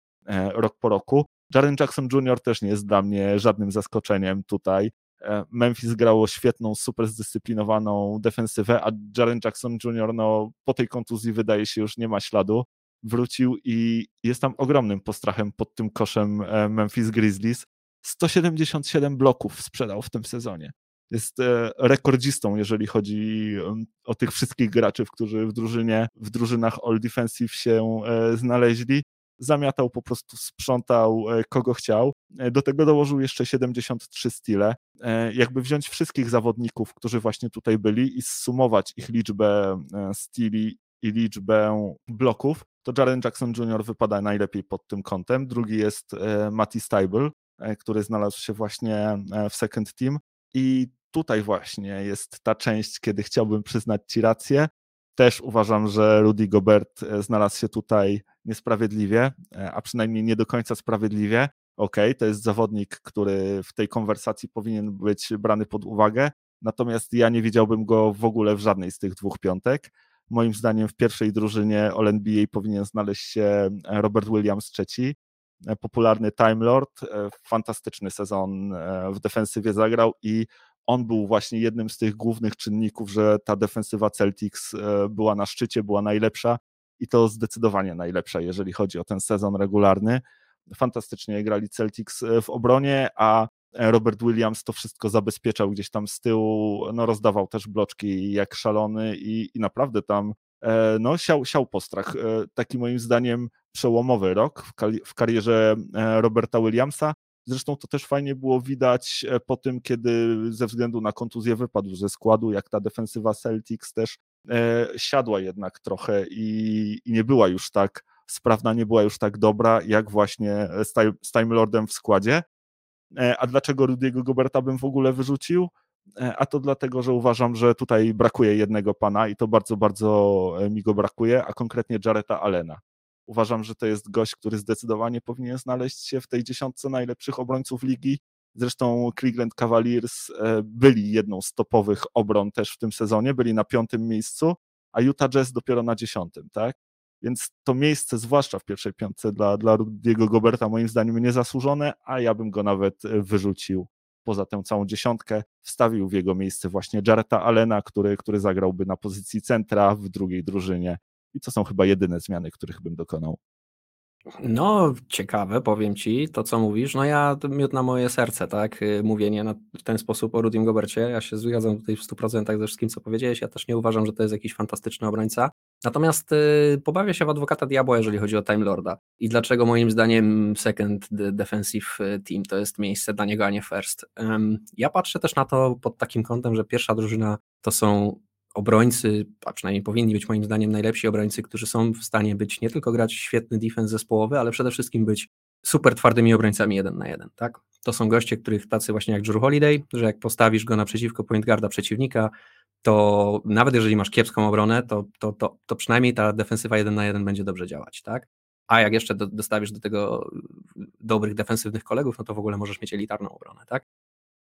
rok po roku. Jaren Jackson Jr. też nie jest dla mnie żadnym zaskoczeniem tutaj. E, Memphis grało świetną, super zdyscyplinowaną defensywę, a Jaren Jackson Jr. No, po tej kontuzji wydaje się już nie ma śladu. Wrócił i jest tam ogromnym postrachem pod tym koszem e, Memphis Grizzlies. 177 bloków sprzedał w tym sezonie. Jest e, rekordzistą, jeżeli chodzi o tych wszystkich graczy, którzy w drużynie, w drużynach All Defensive się znaleźli zamiatał, po prostu sprzątał e, kogo chciał. E, do tego dołożył jeszcze 73 stile. E, jakby wziąć wszystkich zawodników, którzy właśnie tutaj byli i zsumować ich liczbę stili i liczbę bloków, to Jaren Jackson Jr. wypada najlepiej pod tym kątem. Drugi jest Matty Stable, który znalazł się właśnie w second team i tutaj właśnie jest ta część, kiedy chciałbym przyznać Ci rację. Też uważam, że Rudy Gobert znalazł się tutaj niesprawiedliwie, e, a przynajmniej nie do końca sprawiedliwie. Ok, to jest zawodnik, który w tej konwersacji powinien być brany pod uwagę, natomiast ja nie widziałbym go w ogóle w żadnej z tych dwóch piątek. Moim zdaniem w pierwszej drużynie All-NBA powinien znaleźć się Robert Williams III, e, popularny Time Lord, e, fantastyczny sezon w defensywie zagrał i on był właśnie jednym z tych głównych czynników, że ta defensywa Celtics była na szczycie, była najlepsza i to zdecydowanie najlepsza, jeżeli chodzi o ten sezon regularny. Fantastycznie grali Celtics e, w obronie, a Robert Williams to wszystko zabezpieczał gdzieś tam z tyłu, no rozdawał też bloczki jak szalony i, i naprawdę tam e, no siał, siał postrach. E, taki moim zdaniem przełomowy rok w, w karierze Roberta Williamsa. Zresztą to też fajnie było widać e, po tym, kiedy ze względu na kontuzję wypadł ze składu, jak ta defensywa Celtics też e, siadła jednak trochę i, i, nie była już tak sprawna, nie była już tak dobra, jak właśnie z, z Time Lordem w składzie. E, a dlaczego Rudiego Goberta bym w ogóle wyrzucił? E, a to dlatego, że uważam, że tutaj brakuje jednego pana i to bardzo, bardzo e, mi go brakuje, a konkretnie Jareta Allena. Uważam, że to jest gość, który zdecydowanie powinien znaleźć się w tej dziesiątce najlepszych obrońców ligi. Zresztą Cleveland Cavaliers byli jedną z topowych obron też w tym sezonie, byli na piątym miejscu, a Utah Jazz dopiero na dziesiątym, tak? Więc to miejsce, zwłaszcza w pierwszej piątce dla, dla Rudiego Goberta, moim zdaniem niezasłużone, a ja bym go nawet e, wyrzucił poza tę całą dziesiątkę, wstawił w jego miejsce właśnie Jareta Allena, który, który zagrałby na pozycji centra w drugiej drużynie. I to są chyba jedyne zmiany, których bym dokonał. No, ciekawe, powiem ci, to co mówisz. No ja, miód na moje serce, tak, y, mówienie na, w ten sposób o Rudim Gobercie. Ja się zgadzam tutaj w 100% ze wszystkim, co powiedziałeś. Ja też nie uważam, że to jest jakiś fantastyczny obrońca. Natomiast y, pobawia się w adwokata diabła, jeżeli chodzi o Time Lorda. I dlaczego moim zdaniem second defensive y, team to jest miejsce dla niego, a nie first. Ja patrzę też na to pod takim kątem, że pierwsza drużyna to są obrońcy, a przynajmniej powinni być moim zdaniem najlepsi obrońcy, którzy są w stanie być nie tylko grać świetny defense zespołowy, ale przede wszystkim być super twardymi obrońcami jeden na jeden, tak? To są goście, których tacy właśnie jak Drew Holiday, że jak postawisz go naprzeciwko point guarda przeciwnika, to nawet jeżeli masz kiepską obronę, to, to, to, to przynajmniej ta defensywa jeden na jeden będzie dobrze działać, tak? A jak jeszcze do, dostawisz do tego dobrych defensywnych kolegów, no to w ogóle możesz mieć elitarną obronę, tak?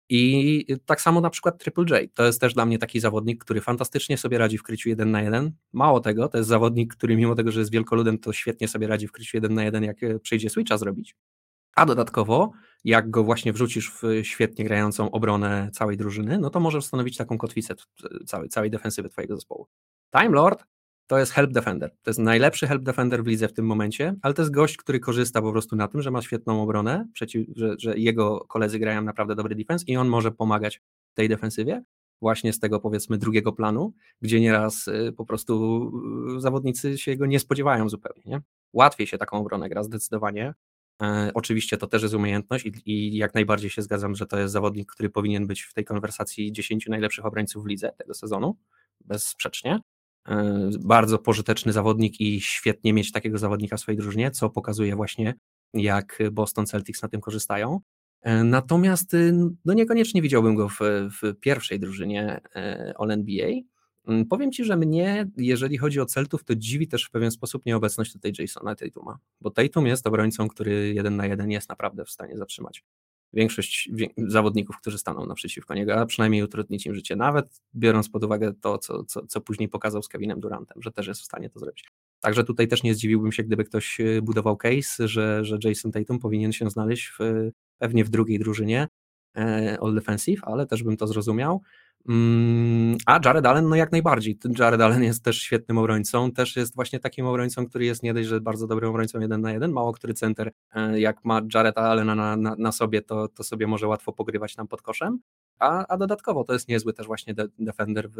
I tak samo na przykład Triple J. To jest też dla mnie taki zawodnik, który fantastycznie sobie radzi w kryciu 1 na 1. Mało tego, to jest zawodnik, który mimo tego, że jest wielkoludem, to świetnie sobie radzi w kryciu 1 na 1, jak e, przyjdzie switcha zrobić. A dodatkowo, jak go właśnie wrzucisz w świetnie grającą obronę całej drużyny, no to możesz stanowić taką kotwicę całej, całej defensywy twojego zespołu. Time Lord to jest help defender. To jest najlepszy help defender w lidze w tym momencie, ale to jest gość, który korzysta po prostu na tym, że ma świetną obronę, przeciw, że, że jego koledzy grają naprawdę dobry defense i on może pomagać tej defensywie właśnie z tego powiedzmy drugiego planu, gdzie nieraz y, po prostu y, zawodnicy się go nie spodziewają zupełnie. Nie? Łatwiej się taką obronę gra zdecydowanie. E, oczywiście to też jest umiejętność i, i, jak najbardziej się zgadzam, że to jest zawodnik, który powinien być w tej konwersacji 10 najlepszych obrońców w lidze tego sezonu, bezsprzecznie. E, bardzo pożyteczny zawodnik i świetnie mieć takiego zawodnika w swojej drużynie, co pokazuje właśnie, jak Boston Celtics na tym korzystają. E, natomiast y, no niekoniecznie widziałbym go w, w pierwszej drużynie e, All-NBA. Mm, powiem Ci, że mnie, jeżeli chodzi o Celtów, to dziwi też w pewien sposób nieobecność tutaj Jasona Tatuma, bo Tatum jest obrońcą, który jeden na jeden jest naprawdę w stanie zatrzymać większość zawodników, którzy staną naprzeciwko niego, a przynajmniej utrudnić im życie, nawet biorąc pod uwagę to, co, co, co później pokazał z Kevinem Durantem, że też jest w stanie to zrobić. Także tutaj też nie zdziwiłbym się, gdyby ktoś e, budował case, że, że Jason Tatum powinien się znaleźć w, pewnie w drugiej drużynie e, All Defensive, ale też bym to zrozumiał. Mm, a Jared Allen, no jak najbardziej. Jared Allen jest też świetnym obrońcą, też jest właśnie takim obrońcą, który jest nie dość, że bardzo dobrym obrońcą jeden na jeden, mało który center, e, jak ma Jared Allen na, na, na sobie, to, to sobie może łatwo pogrywać nam pod koszem. A, a dodatkowo to jest niezły też właśnie defender w,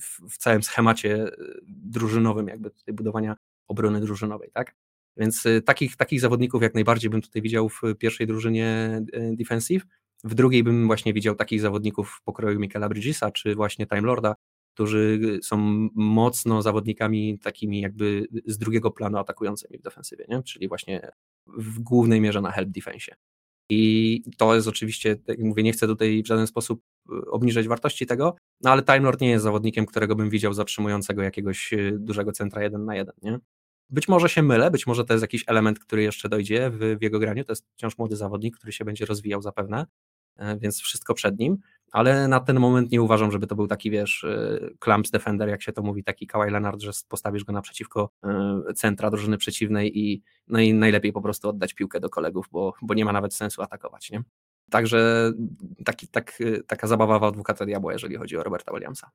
w, w całym schemacie e, drużynowym, jakby tutaj budowania obrony drużynowej, tak? Więc e, takich, takich zawodników jak najbardziej bym tutaj widział w pierwszej drużynie defensive. W drugiej bym właśnie widział takich zawodników pokroju Michaela Bridgesa, czy właśnie Time Lorda, którzy są mocno zawodnikami takimi jakby z drugiego planu atakującymi w defensywie, nie? czyli właśnie w głównej mierze na help defensie. I to jest oczywiście, jak mówię, nie chcę tutaj w żaden sposób y, obniżać wartości tego, no ale Time Lord nie jest zawodnikiem, którego bym widział zatrzymującego jakiegoś y, dużego centra jeden na jeden, nie? Być może się mylę, być może to jest jakiś element, który jeszcze dojdzie w, w jego graniu. To jest wciąż młody zawodnik, który się będzie rozwijał zapewne, więc wszystko przed nim, ale na ten moment nie uważam, żeby to był taki, wiesz, e, clamps defender, jak się to mówi, taki Kawhi Leonard, że postawisz go naprzeciwko e, centra drużyny przeciwnej i, no i najlepiej po prostu oddać piłkę do kolegów, bo, bo nie ma nawet sensu atakować, nie? Także taki, tak, taka zabawa w adwokata diabła, jeżeli chodzi o Roberta Williamsa.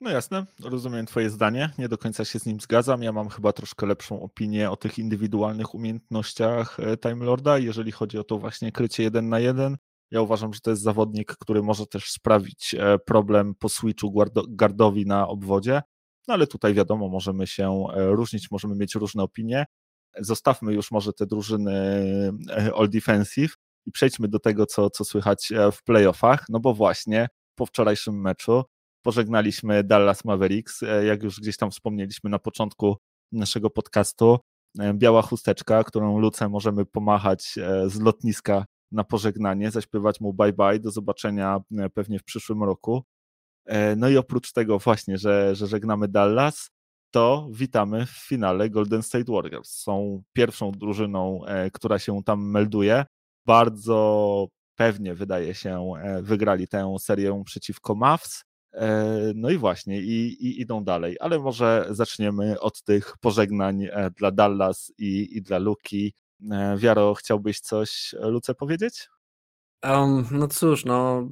No jasne, rozumiem Twoje zdanie. Nie do końca się z nim zgadzam. Ja mam chyba troszkę lepszą opinię o tych indywidualnych umiejętnościach Time Lorda, jeżeli chodzi o to właśnie krycie jeden na jeden. Ja uważam, że to jest zawodnik, który może też sprawić e, problem po switchu gardowi na obwodzie, no ale tutaj wiadomo, możemy się e, różnić, możemy mieć różne opinie. Zostawmy już może te drużyny e, all defensive i przejdźmy do tego, co, co słychać w playoffach, no bo właśnie po wczorajszym meczu pożegnaliśmy Dallas Mavericks, jak już gdzieś tam wspomnieliśmy na początku naszego podcastu, biała chusteczka, którą Luce możemy pomachać z lotniska na pożegnanie, zaśpiewać mu bye bye, do zobaczenia pewnie w przyszłym roku. No i oprócz tego właśnie, że, że żegnamy Dallas, to witamy w finale Golden State Warriors. Są pierwszą drużyną, e, która się tam melduje. Bardzo pewnie, wydaje się, e, wygrali tę serię przeciwko Mavs. E, no i właśnie, i, i idą dalej, ale może zaczniemy od tych pożegnań dla Dallas i, i dla Luki. Wiaro, chciałbyś coś Luce powiedzieć? Um, no cóż, no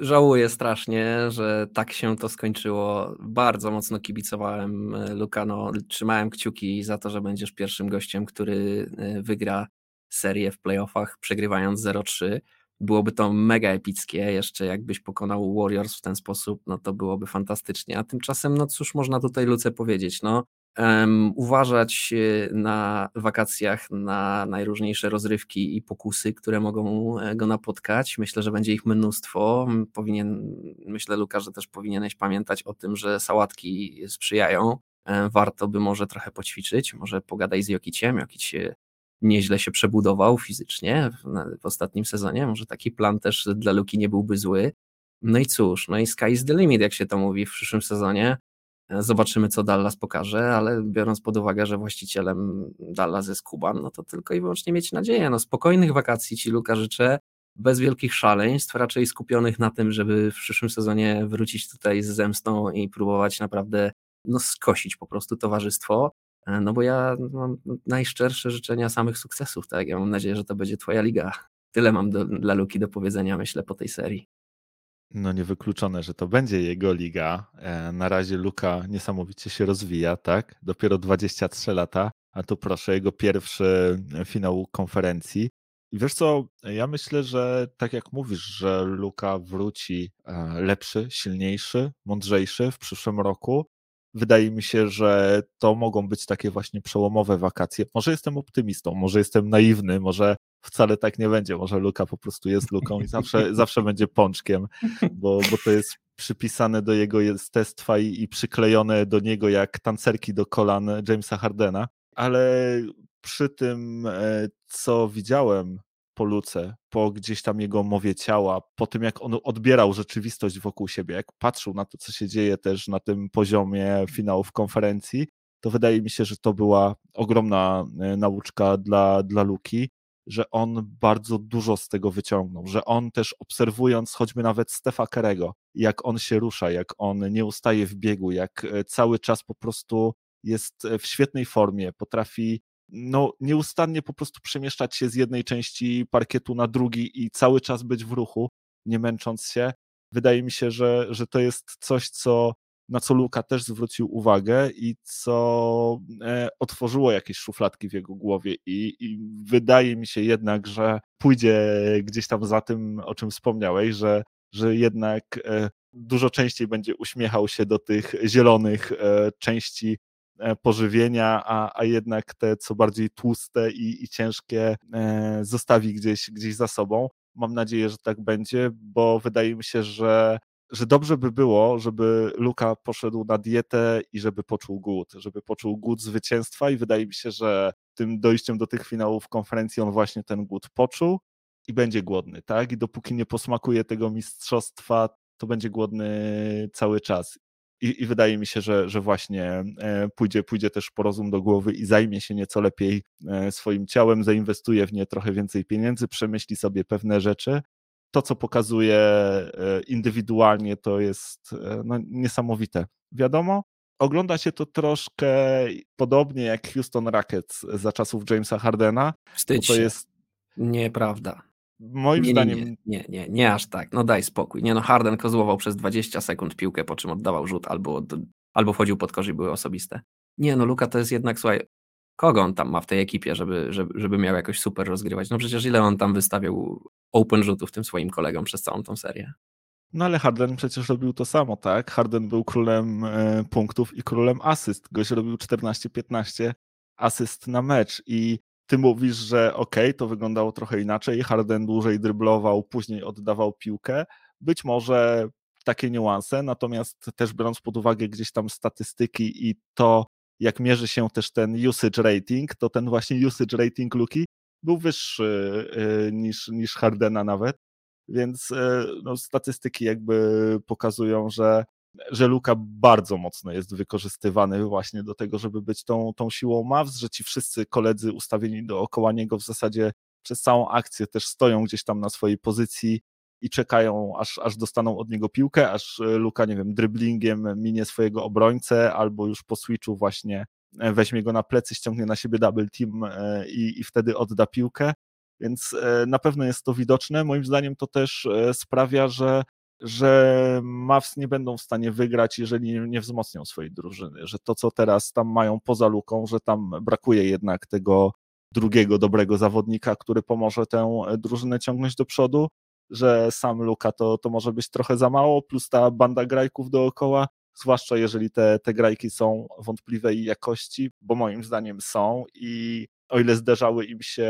żałuję strasznie, że tak się to skończyło. Bardzo mocno kibicowałem e, Lukano, trzymałem kciuki za to, że będziesz pierwszym gościem, który e, wygra serię w playoffach, przegrywając 0-3. Byłoby to mega epickie, jeszcze jakbyś pokonał Warriors w ten sposób, no to byłoby fantastycznie. A tymczasem, no cóż można tutaj Luce powiedzieć, no uważać e, na wakacjach na najróżniejsze rozrywki i pokusy, które mogą e, go napotkać. Myślę, że będzie ich mnóstwo. Powinien, myślę, Luka, że też powinieneś pamiętać o tym, że sałatki sprzyjają. E, warto by może trochę poćwiczyć, może pogadaj z Jokiciem. Jokic nieźle się przebudował fizycznie w ostatnim sezonie. Może taki plan też dla Luki nie byłby zły. No i cóż, no i sky is the limit, jak się to mówi w przyszłym sezonie. Zobaczymy, co Dallas pokaże, ale biorąc pod uwagę, że właścicielem Dallas jest Kuban, no to tylko i wyłącznie mieć nadzieję. No, spokojnych wakacji ci Luka życzę, bez wielkich szaleństw, raczej skupionych na tym, żeby w przyszłym sezonie wrócić tutaj z zemstą i próbować naprawdę no, skosić po prostu towarzystwo. No bo ja mam najszczersze życzenia samych sukcesów, tak? Ja mam nadzieję, że to będzie twoja liga. Tyle mam do, dla Luki do powiedzenia, myślę, po tej serii no niewykluczone, że to będzie jego liga. E, na razie Luka niesamowicie się rozwija, tak? Dopiero 23 lata, a tu proszę, jego pierwszy finał konferencji. I wiesz co, ja myślę, że tak jak mówisz, że Luka wróci e, lepszy, silniejszy, mądrzejszy w przyszłym roku, wydaje mi się, że to mogą być takie właśnie przełomowe wakacje. Może jestem optymistą, może jestem naiwny, może wcale tak nie będzie. Może Luka po prostu jest Luką i zawsze, [laughs] zawsze będzie pączkiem, bo, bo to jest przypisane do jego jestestwa i, i przyklejone do niego jak tancerki do kolan Jamesa Hardena. Ale przy tym, e, co widziałem po Luce, po gdzieś tam jego mowie ciała, po tym jak on odbierał rzeczywistość wokół siebie, jak patrzył na to, co się dzieje też na tym poziomie finałów konferencji, to wydaje mi się, że to była ogromna e, nauczka dla, dla Luki że on bardzo dużo z tego wyciągnął, że on też obserwując choćby nawet Stefa Kerego, jak on się rusza, jak on nie ustaje w biegu, jak e, cały czas po prostu jest e, w świetnej formie, potrafi no, nieustannie po prostu przemieszczać się z jednej części parkietu na drugi i cały czas być w ruchu, nie męcząc się. Wydaje mi się, że, że to jest coś, co na co Luka też zwrócił uwagę i co e, otworzyło jakieś szufladki w jego głowie i, i, wydaje mi się jednak, że pójdzie gdzieś tam za tym, o czym wspomniałeś, że, że jednak e, dużo częściej będzie uśmiechał się do tych zielonych e, części pożywienia, a, a jednak te co bardziej tłuste i, i ciężkie zostawi gdzieś, gdzieś za sobą. Mam nadzieję, że tak będzie, bo wydaje mi się, że że dobrze by było, żeby Luka poszedł na dietę i żeby poczuł głód, żeby poczuł głód zwycięstwa i wydaje mi się, że tym dojściem do tych finałów konferencji on właśnie ten głód poczuł i będzie głodny, tak? I dopóki nie posmakuje tego mistrzostwa, to będzie głodny cały czas. I, i wydaje mi się, że, że właśnie e, pójdzie, pójdzie też po rozum do głowy i zajmie się nieco lepiej e, swoim ciałem, zainwestuje w nie trochę więcej pieniędzy, przemyśli sobie pewne rzeczy to, co pokazuje e, indywidualnie, to jest no, niesamowite. Wiadomo, ogląda się to troszkę podobnie jak Houston Rockets za czasów Jamesa Hardena. Wstydź to jest Nieprawda. Moim nie, zdaniem. Nie, nie, nie, nie, aż tak. No daj spokój. Nie no, Harden kozłował przez 20 sekund piłkę, po czym oddawał rzut albo, albo wchodził pod korzy, były osobiste. Nie no, Luka to jest jednak, słuchaj, kogo on tam ma w tej ekipie, żeby, żeby, żeby miał jakoś super rozgrywać? No przecież ile on tam wystawiał open rzutów tym swoim kolegom przez całą tą serię? No ale Harden przecież robił to samo, tak? Harden był królem e, punktów i królem asyst. Goś robił 14-15 asyst na mecz i ty mówisz, że ok, to wyglądało trochę inaczej, Harden dłużej dryblował, później oddawał piłkę. Być może takie niuanse, natomiast też biorąc pod uwagę gdzieś tam statystyki i to, jak mierzy się też ten usage rating, to ten właśnie usage rating Luki był wyższy y, niż, niż Hardena nawet, więc y, no, statystyki jakby pokazują, że, że Luka bardzo mocno jest wykorzystywany właśnie do tego, żeby być tą, tą siłą Mavs, że ci wszyscy koledzy ustawieni dookoła niego w zasadzie przez całą akcję też stoją gdzieś tam na swojej pozycji i czekają, aż, aż dostaną od niego piłkę, aż y, Luka, nie wiem, dryblingiem minie swojego obrońcę, albo już po switchu właśnie E, weźmie go na plecy, ściągnie na siebie double team e, i, i wtedy odda piłkę. Więc e, na pewno jest to widoczne. Moim zdaniem to też sprawia, że, że Mavs nie będą w stanie wygrać, jeżeli nie wzmocnią swojej drużyny. Że to, co teraz tam mają poza luką, że tam brakuje jednak tego drugiego dobrego zawodnika, który pomoże tę drużynę ciągnąć do przodu, że sam Luka to, to może być trochę za mało, plus ta banda grajków dookoła zwłaszcza jeżeli te, te grajki są wątpliwej jakości, bo moim zdaniem są i o ile zdarzały im się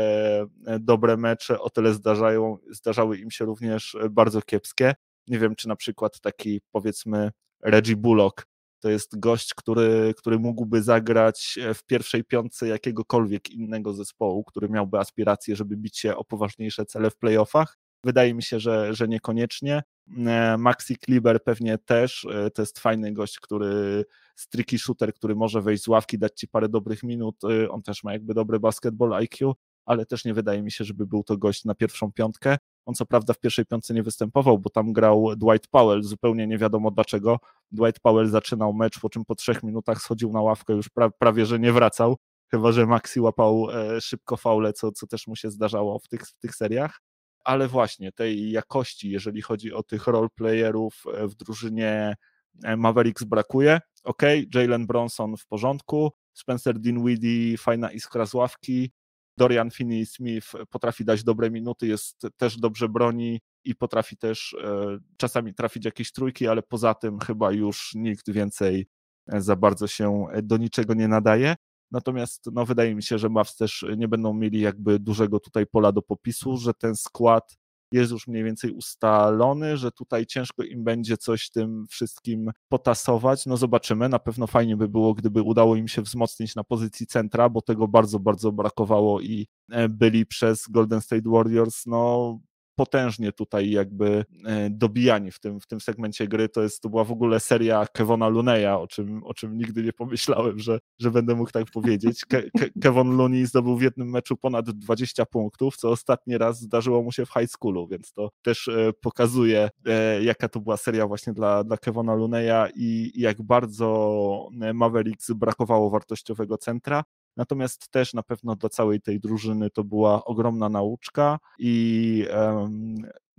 e, dobre mecze, o tyle zdarzają, zdarzały im się również e, bardzo kiepskie. Nie wiem, czy na przykład taki powiedzmy Reggie Bullock to jest gość, który, który mógłby zagrać e, w pierwszej piątce jakiegokolwiek innego zespołu, który miałby aspiracje, żeby bić się o poważniejsze cele w playoffach. Wydaje mi się, że, że niekoniecznie. E, Maxi Kliber pewnie też. E, to jest fajny gość, który tricky shooter, który może wejść z ławki, dać ci parę dobrych minut. On też ma jakby dobry basketball IQ, ale też nie wydaje mi się, żeby był to gość na pierwszą piątkę. On co prawda w pierwszej piątce nie występował, bo tam grał Dwight Powell, zupełnie nie wiadomo dlaczego. Dwight Powell zaczynał mecz, po czym po trzech minutach schodził na ławkę, już pra prawie że nie wracał, chyba że Maxi łapał szybko faule, co, co też mu się zdarzało w tych, w tych seriach ale właśnie tej jakości, jeżeli chodzi o tych roleplayerów e, w drużynie e, Mavericks brakuje. Ok, Jalen Bronson w porządku, Spencer Dinwiddie, fajna iskra z ławki, Dorian Finney-Smith potrafi dać dobre minuty, jest też dobrze broni i potrafi też e, czasami trafić jakieś trójki, ale poza tym chyba już nikt więcej za bardzo się do niczego nie nadaje. Natomiast no, wydaje mi się, że Mavs też nie będą mieli jakby dużego tutaj pola do popisu, że ten skład jest już mniej więcej ustalony, że tutaj ciężko im będzie coś tym wszystkim potasować. No zobaczymy, na pewno fajnie by było, gdyby udało im się wzmocnić na pozycji centra, bo tego bardzo, bardzo brakowało i e, byli przez Golden State Warriors no potężnie tutaj jakby e, dobijani w tym, w tym segmencie gry. To, jest, to była w ogóle seria Kevona Luneya, o czym, o czym nigdy nie pomyślałem, że, że będę mógł tak powiedzieć. Ke, Ke, Kevon Looney zdobył w jednym meczu ponad 20 punktów, co ostatni raz zdarzyło mu się w high schoolu, więc to też e, pokazuje, e, jaka to była seria właśnie dla, dla Kevona Luneya i jak bardzo Mavericks brakowało wartościowego centra. Natomiast też na pewno dla całej tej drużyny to była ogromna nauczka i um,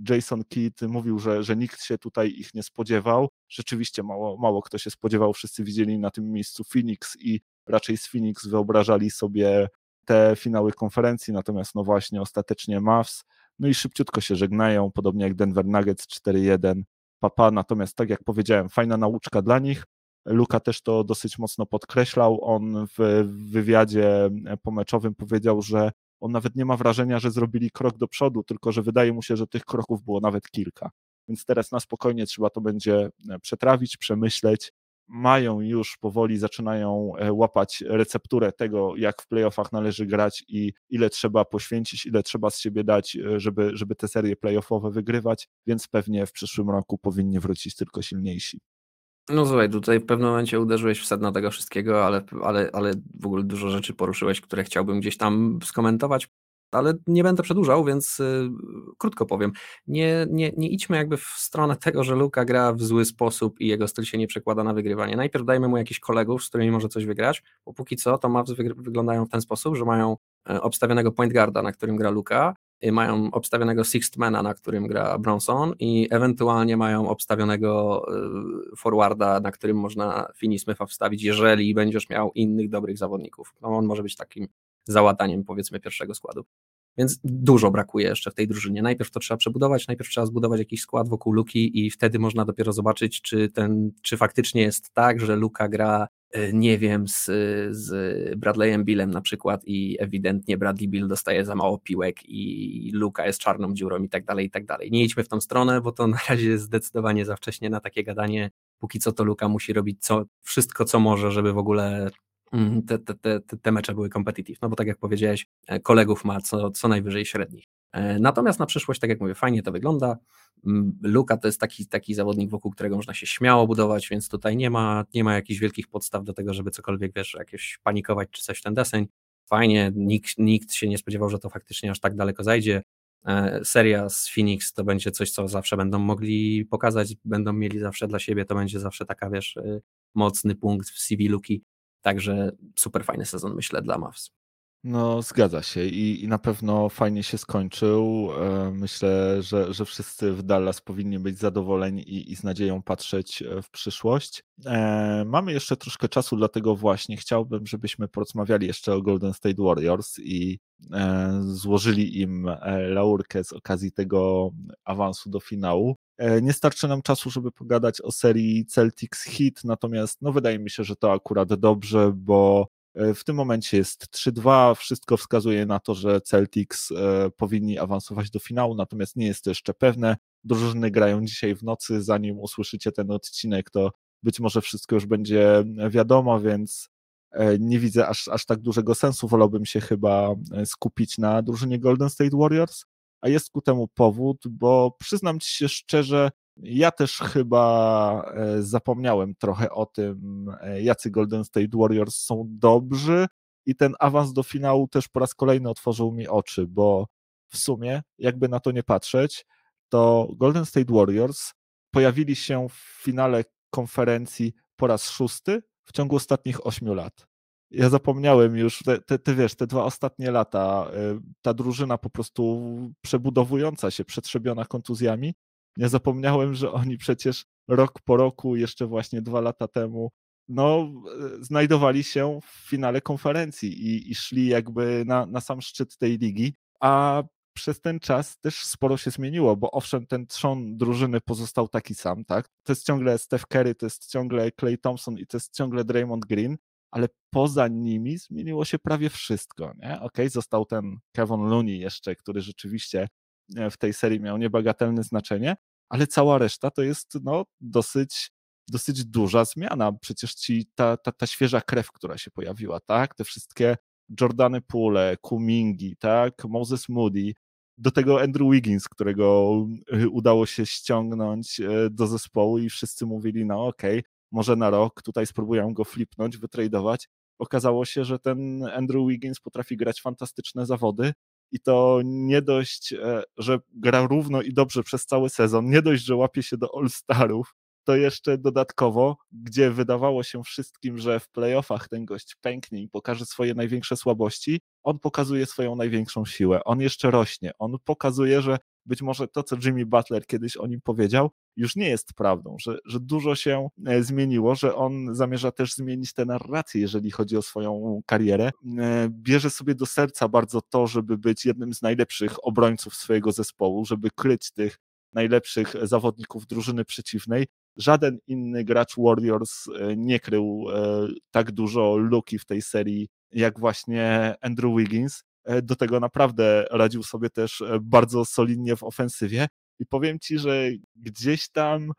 Jason Kidd mówił, że, że nikt się tutaj ich nie spodziewał. Rzeczywiście mało, mało kto się spodziewał, wszyscy widzieli na tym miejscu Phoenix i raczej z Phoenix wyobrażali sobie te finały konferencji, natomiast no właśnie ostatecznie Mavs, no i szybciutko się żegnają, podobnie jak Denver Nuggets 4-1, papa, natomiast tak jak powiedziałem, fajna nauczka dla nich, Luka też to dosyć mocno podkreślał. On w wywiadzie pomeczowym powiedział, że on nawet nie ma wrażenia, że zrobili krok do przodu, tylko że wydaje mu się, że tych kroków było nawet kilka. Więc teraz na spokojnie trzeba to będzie przetrawić, przemyśleć. Mają już powoli, zaczynają e, łapać recepturę tego, jak w playoffach należy grać i ile trzeba poświęcić, ile trzeba z siebie dać, e, żeby, żeby te serie playoffowe wygrywać, więc pewnie w przyszłym roku powinni wrócić tylko silniejsi. No słuchaj, tutaj w pewnym momencie uderzyłeś w sedno tego wszystkiego, ale, ale, ale w ogóle dużo rzeczy poruszyłeś, które chciałbym gdzieś tam skomentować, ale nie będę przedłużał, więc y, krótko powiem. Nie, nie, nie idźmy jakby w stronę [laughs] tego, że Luka gra w zły sposób i jego styl się nie przekłada na wygrywanie. Najpierw dajmy mu jakichś kolegów, z którymi może coś wygrać, bo póki co to Mavs wyglądają w ten sposób, że mają e, obstawionego point guarda, na którym gra Luka, mają obstawionego Sixthmana, na którym gra Bronson i ewentualnie mają obstawionego y, forwarda, na którym można Finney Smitha wstawić, jeżeli będziesz miał innych dobrych zawodników. No on może być takim załataniem powiedzmy pierwszego składu. Więc dużo brakuje jeszcze w tej drużynie. Najpierw to trzeba przebudować, najpierw trzeba zbudować jakiś skład wokół Luki i wtedy można dopiero zobaczyć, czy, ten, czy faktycznie jest tak, że Luka gra y, nie wiem, z, z Bradleyem Billem na przykład i ewidentnie Bradley Bill dostaje za mało piłek i Luka jest czarną dziurą i tak dalej, i tak dalej. Nie idźmy w tą stronę, bo to [laughs] na razie jest zdecydowanie za wcześnie na takie gadanie. Póki co to Luka musi robić co, wszystko, co może, żeby w ogóle mm, te, te, te, te mecze były competitive. No bo tak jak powiedziałeś, e, kolegów ma co, co najwyżej średnich. E, natomiast na przyszłość, tak jak mówię, fajnie to wygląda. Mm, Luka to jest taki, taki zawodnik, wokół którego można się śmiało budować, więc tutaj nie ma, nie ma jakichś wielkich podstaw do tego, żeby cokolwiek, wiesz, jakieś panikować czy coś w ten deseń. Fajnie, nikt, nikt się nie spodziewał, że to faktycznie aż tak daleko zajdzie. E, seria z Phoenix to będzie coś, co zawsze będą mogli pokazać, będą mieli zawsze dla siebie, to będzie zawsze taka, wiesz, y, mocny punkt w CV Luki. Także super fajny sezon, myślę, dla Mavs. No, zgadza się I, i na pewno fajnie się skończył. E, myślę, że, że wszyscy w Dallas powinni być zadowoleni i, i z nadzieją patrzeć e, w przyszłość. E, mamy jeszcze troszkę czasu, dlatego właśnie chciałbym, żebyśmy porozmawiali jeszcze o Golden State Warriors i e, złożyli im e, laurkę z okazji tego awansu do finału. Nie starczy nam czasu, żeby pogadać o serii Celtics Hit, natomiast no, wydaje mi się, że to akurat dobrze, bo w tym momencie jest 3-2. Wszystko wskazuje na to, że Celtics e, powinni awansować do finału, natomiast nie jest to jeszcze pewne. Drużyny grają dzisiaj w nocy. Zanim usłyszycie ten odcinek, to być może wszystko już będzie wiadomo, więc e, nie widzę aż, aż tak dużego sensu. Wolałbym się chyba skupić na drużynie Golden State Warriors, a jest ku temu powód, bo przyznam ci się szczerze, ja też chyba e, zapomniałem trochę o tym, e, jacy Golden State Warriors są dobrzy i ten awans do finału też po raz kolejny otworzył mi oczy, bo w sumie, jakby na to nie patrzeć, to Golden State Warriors pojawili się w finale konferencji po raz szósty w ciągu ostatnich ośmiu lat. Ja zapomniałem już, te, te, wiesz, te dwa ostatnie lata, e, ta drużyna po prostu przebudowująca się, przetrzebiona kontuzjami, nie zapomniałem, że oni przecież rok po roku, jeszcze właśnie dwa lata temu, no, znajdowali się w finale konferencji i, i szli jakby na, na sam szczyt tej ligi, a przez ten czas też sporo się zmieniło, bo owszem, ten trzon drużyny pozostał taki sam, tak? To jest ciągle Steph Curry, to jest ciągle Clay Thompson i to jest ciągle Draymond Green, ale poza nimi zmieniło się prawie wszystko, nie? Okej, okay, został ten Kevin Looney jeszcze, który rzeczywiście E, w tej serii miał niebagatelne znaczenie, ale cała reszta to jest no, dosyć, dosyć duża zmiana. Przecież ci ta, ta, ta świeża krew, która się pojawiła, tak? Te wszystkie Jordany Pule, Kumingi, tak? Moses Moody, do tego Andrew Wiggins, którego y, udało się ściągnąć e, do zespołu i wszyscy mówili, no okej, okay, może na rok tutaj spróbują go flipnąć, wytradować. Okazało się, że ten Andrew Wiggins potrafi grać fantastyczne zawody, i to nie dość, e, że gra równo i dobrze przez cały sezon, nie dość, że łapie się do All-Starów, to jeszcze dodatkowo, gdzie wydawało się wszystkim, że w playoffach ten gość pęknie i pokaże swoje największe słabości, on pokazuje swoją największą siłę. On jeszcze rośnie. On pokazuje, że być może to, co Jimmy Butler kiedyś o nim powiedział, już nie jest prawdą, że, że dużo się e, zmieniło, że on zamierza też zmienić tę narrację, jeżeli chodzi o swoją karierę. E, bierze sobie do serca bardzo to, żeby być jednym z najlepszych obrońców swojego zespołu, żeby kryć tych najlepszych zawodników drużyny przeciwnej. Żaden inny gracz Warriors e, nie krył tak dużo luki w tej serii jak właśnie Andrew Wiggins. Do tego naprawdę radził sobie też bardzo solidnie w ofensywie i powiem ci, że gdzieś tam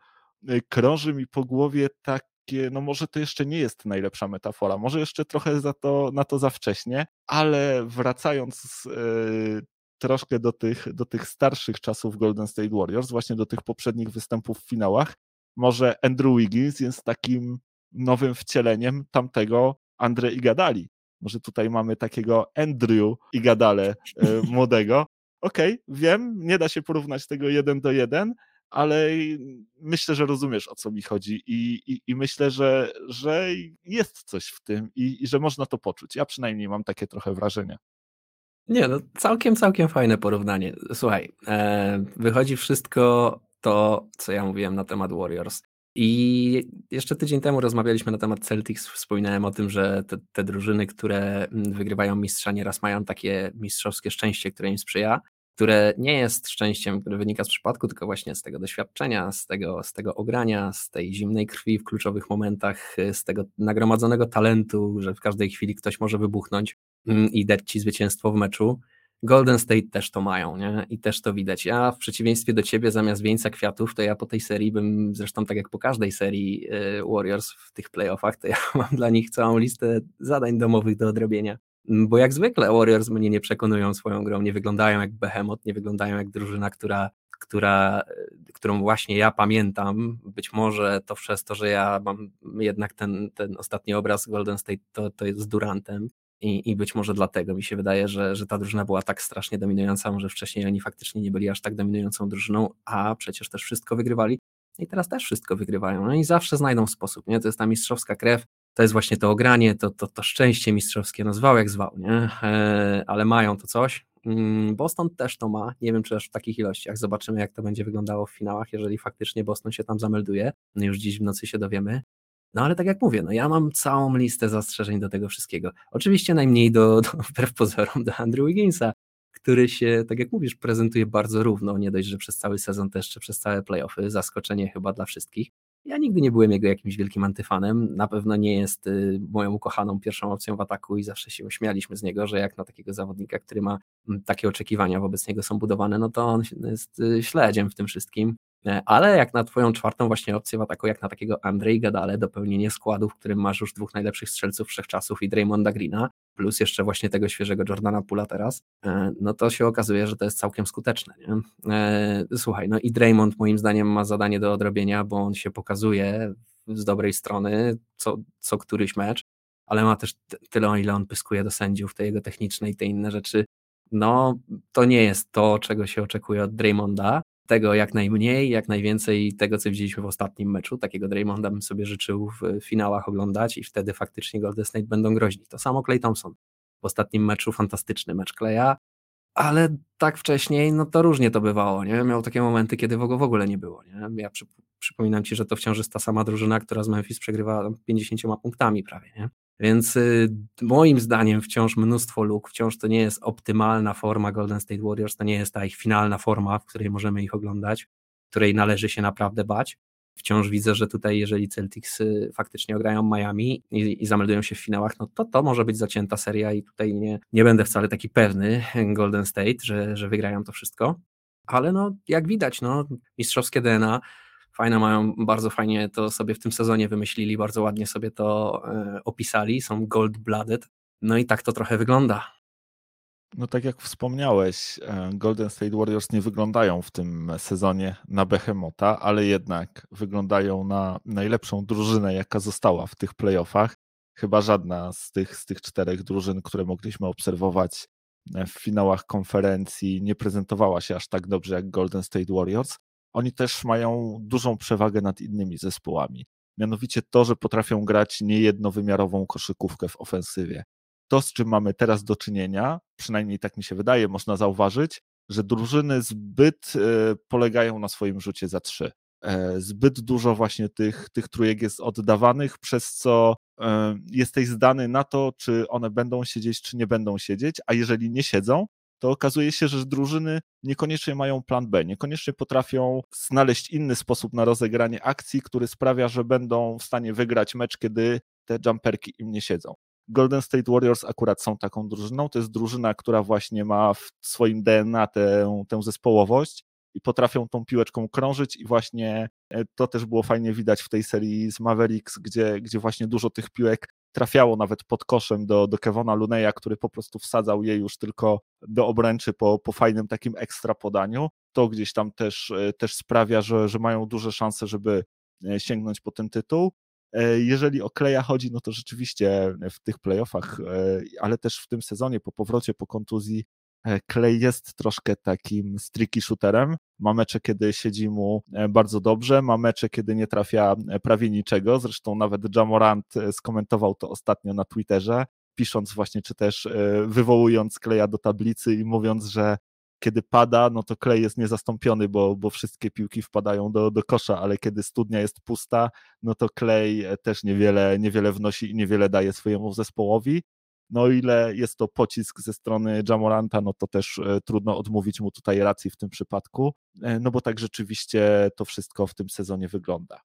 y, krąży mi po głowie takie, no może to jeszcze nie jest najlepsza metafora, może jeszcze trochę za to, na to za wcześnie, ale wracając yy, troszkę do tych, do tych starszych czasów Golden State Warriors, właśnie do tych poprzednich występów w finałach, może Andrew Wiggins jest takim nowym wcieleniem tamtego Andre Igadali. Może tutaj mamy takiego Andrew Igadale yy, [laughs] młodego, okej, okay, wiem, nie da się porównać tego jeden do jeden, ale myślę, że rozumiesz o co mi chodzi i, i, i myślę, że, że jest coś w tym i, i, że można to poczuć. Ja przynajmniej mam takie trochę wrażenie. Nie, no całkiem, całkiem fajne porównanie. Słuchaj, e, wychodzi wszystko to, co ja mówiłem na temat Warriors. I jeszcze tydzień temu rozmawialiśmy na temat Celtics, wspominałem o tym, że te, te drużyny, które mm, wygrywają mistrza, nieraz mają takie mistrzowskie szczęście, które im sprzyja. które nie jest szczęściem, które wynika z przypadku, tylko właśnie z tego doświadczenia, z tego, z tego ogrania, z tej zimnej krwi w kluczowych momentach, z tego nagromadzonego talentu, że w każdej chwili ktoś może wybuchnąć mm, i dać ci zwycięstwo w meczu. Golden State też to mają, nie? I też to widać. Ja w przeciwieństwie do ciebie, zamiast wieńca kwiatów, to ja po tej serii bym, zresztą tak jak po każdej serii y, Warriors w tych playoffach, to ja [laughs] mam dla nich całą listę zadań domowych do odrobienia. Bo jak zwykle Warriors mnie nie przekonują swoją grą, nie wyglądają jak behemoth, nie wyglądają jak drużyna, która, która, y, którą właśnie ja pamiętam. Być może to przez to, że ja mam jednak ten, ten ostatni obraz Golden State, to, to jest z Durantem i, I być może dlatego mi się wydaje, że, że ta drużyna była tak strasznie dominująca, może wcześniej oni faktycznie nie byli aż tak dominującą drużyną, a przecież też wszystko wygrywali i teraz też wszystko wygrywają. No i zawsze znajdą sposób, nie? To jest ta mistrzowska krew, to jest właśnie to ogranie, to, to, to szczęście mistrzowskie, no zwał jak zwał, nie? E, ale mają to coś. Mm, Boston też to ma, nie wiem czy aż w takich ilościach, zobaczymy jak to będzie wyglądało w finałach, jeżeli faktycznie Boston się tam zamelduje, no już dziś w nocy się dowiemy, no ale tak jak mówię, no ja mam całą listę zastrzeżeń do tego wszystkiego. Oczywiście najmniej do, do [laughs] wbrew pozorom do Andrew Wigginsa, który się, tak jak mówisz, prezentuje bardzo równo, nie dość, że przez cały sezon, też jeszcze przez całe playoffy, zaskoczenie chyba dla wszystkich. Ja nigdy nie byłem jego jakimś wielkim antyfanem, na pewno nie jest y, moją ukochaną pierwszą opcją w ataku i zawsze się śmialiśmy z niego, że jak na takiego zawodnika, który ma mm, takie oczekiwania wobec niego są budowane, no to on jest y, śledziem w tym wszystkim. E, ale jak na twoją czwartą właśnie opcję w ataku, jak na takiego Andrzej Gadale, dopełnienie składu, w którym masz już dwóch najlepszych strzelców wszechczasów i Draymonda Greena, plus jeszcze właśnie tego świeżego Jordana Pula teraz, e, no to się okazuje, że to jest całkiem skuteczne. Nie? E, słuchaj, no i Draymond moim zdaniem ma zadanie do odrobienia, bo on się pokazuje z dobrej strony co, co któryś mecz, ale ma też tyle, ile on pyskuje do sędziów, te jego techniczne i te inne rzeczy. No, to nie jest to, czego się oczekuje od Draymonda, tego jak najmniej, jak najwięcej tego, co widzieliśmy w ostatnim meczu. Takiego Draymonda bym sobie życzył w finałach oglądać i wtedy faktycznie Golden State będą groźni. To samo Clay Thompson. W ostatnim meczu fantastyczny mecz Kleja, ale tak wcześniej, no to różnie to bywało, nie? Miał takie momenty, kiedy w ogóle nie było, nie? Ja przy, przypominam Ci, że to wciąż jest ta sama drużyna, która z Memphis przegrywa 50 punktami prawie, nie? Więc y, moim zdaniem wciąż mnóstwo luk, wciąż to nie jest optymalna forma Golden State Warriors, to nie jest ta ich finalna forma, w której możemy ich oglądać, której należy się naprawdę bać. Wciąż widzę, że tutaj, jeżeli Celtics y, faktycznie ograją Miami i, i zameldują się w finałach, no to to może być zacięta seria i tutaj nie, nie będę wcale taki pewny Golden State, że, że wygrają to wszystko. Ale no, jak widać, no, mistrzowskie DNA fajne mają, bardzo fajnie to sobie w tym sezonie wymyślili, bardzo ładnie sobie to e, opisali, są gold-blooded, no i tak to trochę wygląda. No tak jak wspomniałeś, e, Golden State Warriors nie wyglądają w tym sezonie na Behemota, ale jednak wyglądają na najlepszą drużynę, jaka została w tych playoffach. Chyba żadna z tych, z tych czterech drużyn, które mogliśmy obserwować e, w finałach konferencji, nie prezentowała się aż tak dobrze jak Golden State Warriors oni też mają dużą przewagę nad innymi zespołami. Mianowicie to, że potrafią grać niejednowymiarową koszykówkę w ofensywie. To, z czym mamy teraz do czynienia, przynajmniej tak mi się wydaje, można zauważyć, że drużyny zbyt e, polegają na swoim rzucie za trzy. E, zbyt dużo właśnie tych, tych trójek jest oddawanych, przez co e, jesteś zdany na to, czy one będą siedzieć, czy nie będą siedzieć, a jeżeli nie siedzą, to okazuje się, że drużyny niekoniecznie mają plan B, niekoniecznie potrafią znaleźć inny sposób na rozegranie akcji, który sprawia, że będą w stanie wygrać mecz, kiedy te jumperki im nie siedzą. Golden State Warriors akurat są taką drużyną. To jest drużyna, która właśnie ma w swoim DNA tę, tę zespołowość i potrafią tą piłeczką krążyć i właśnie e, to też było fajnie widać w tej serii z Mavericks, gdzie, gdzie właśnie dużo tych piłek trafiało nawet pod koszem do, do Kevona Luneya, który po prostu wsadzał je już tylko do obręczy po, po fajnym takim ekstra podaniu. To gdzieś tam też, e, też sprawia, że, że mają duże szanse, żeby e, sięgnąć po ten tytuł. E, jeżeli o Kleja chodzi, no to rzeczywiście w tych playoffach, ale też w tym sezonie po powrocie po kontuzji Clay e, jest troszkę takim streaky shooterem. Ma mecze, kiedy siedzi mu e, bardzo dobrze, ma mecze, kiedy nie trafia e, prawie niczego. Zresztą nawet Jamorant skomentował to ostatnio na Twitterze, pisząc właśnie, czy też wywołując Kleja do tablicy i mówiąc, że kiedy pada, no to Klej jest niezastąpiony, bo, bo wszystkie piłki wpadają do, do kosza, ale kiedy studnia jest pusta, no to Klej też niewiele, niewiele wnosi i niewiele daje swojemu zespołowi. No o ile jest to pocisk ze strony Jamoranta, no to też e, trudno odmówić mu tutaj racji w tym przypadku, e, no bo tak rzeczywiście to wszystko w tym sezonie wygląda.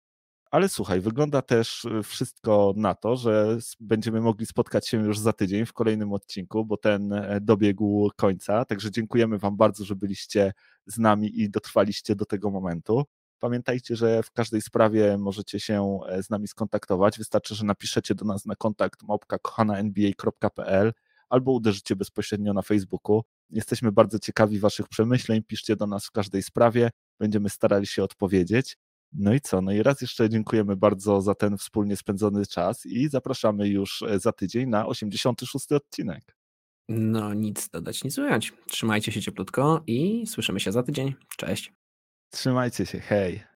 Ale słuchaj, wygląda też y, wszystko na to, że będziemy mogli spotkać się już za tydzień w kolejnym odcinku, bo ten e, dobiegł końca. Także dziękujemy Wam bardzo, że byliście z nami i dotrwaliście do tego momentu. Pamiętajcie, że w każdej sprawie możecie się e, z nami skontaktować. Wystarczy, że napiszecie do nas na kontakt albo uderzycie bezpośrednio na Facebooku. Jesteśmy bardzo ciekawi Waszych przemyśleń. Piszcie do nas w każdej sprawie. Będziemy starali się odpowiedzieć. No i co? No i raz jeszcze dziękujemy bardzo za ten wspólnie spędzony czas i zapraszamy już e, za tydzień na 86 odcinek. No nic dodać, nic ująć. Trzymajcie się cieplutko i słyszymy się za tydzień. Cześć. Trzymajcie się, hej.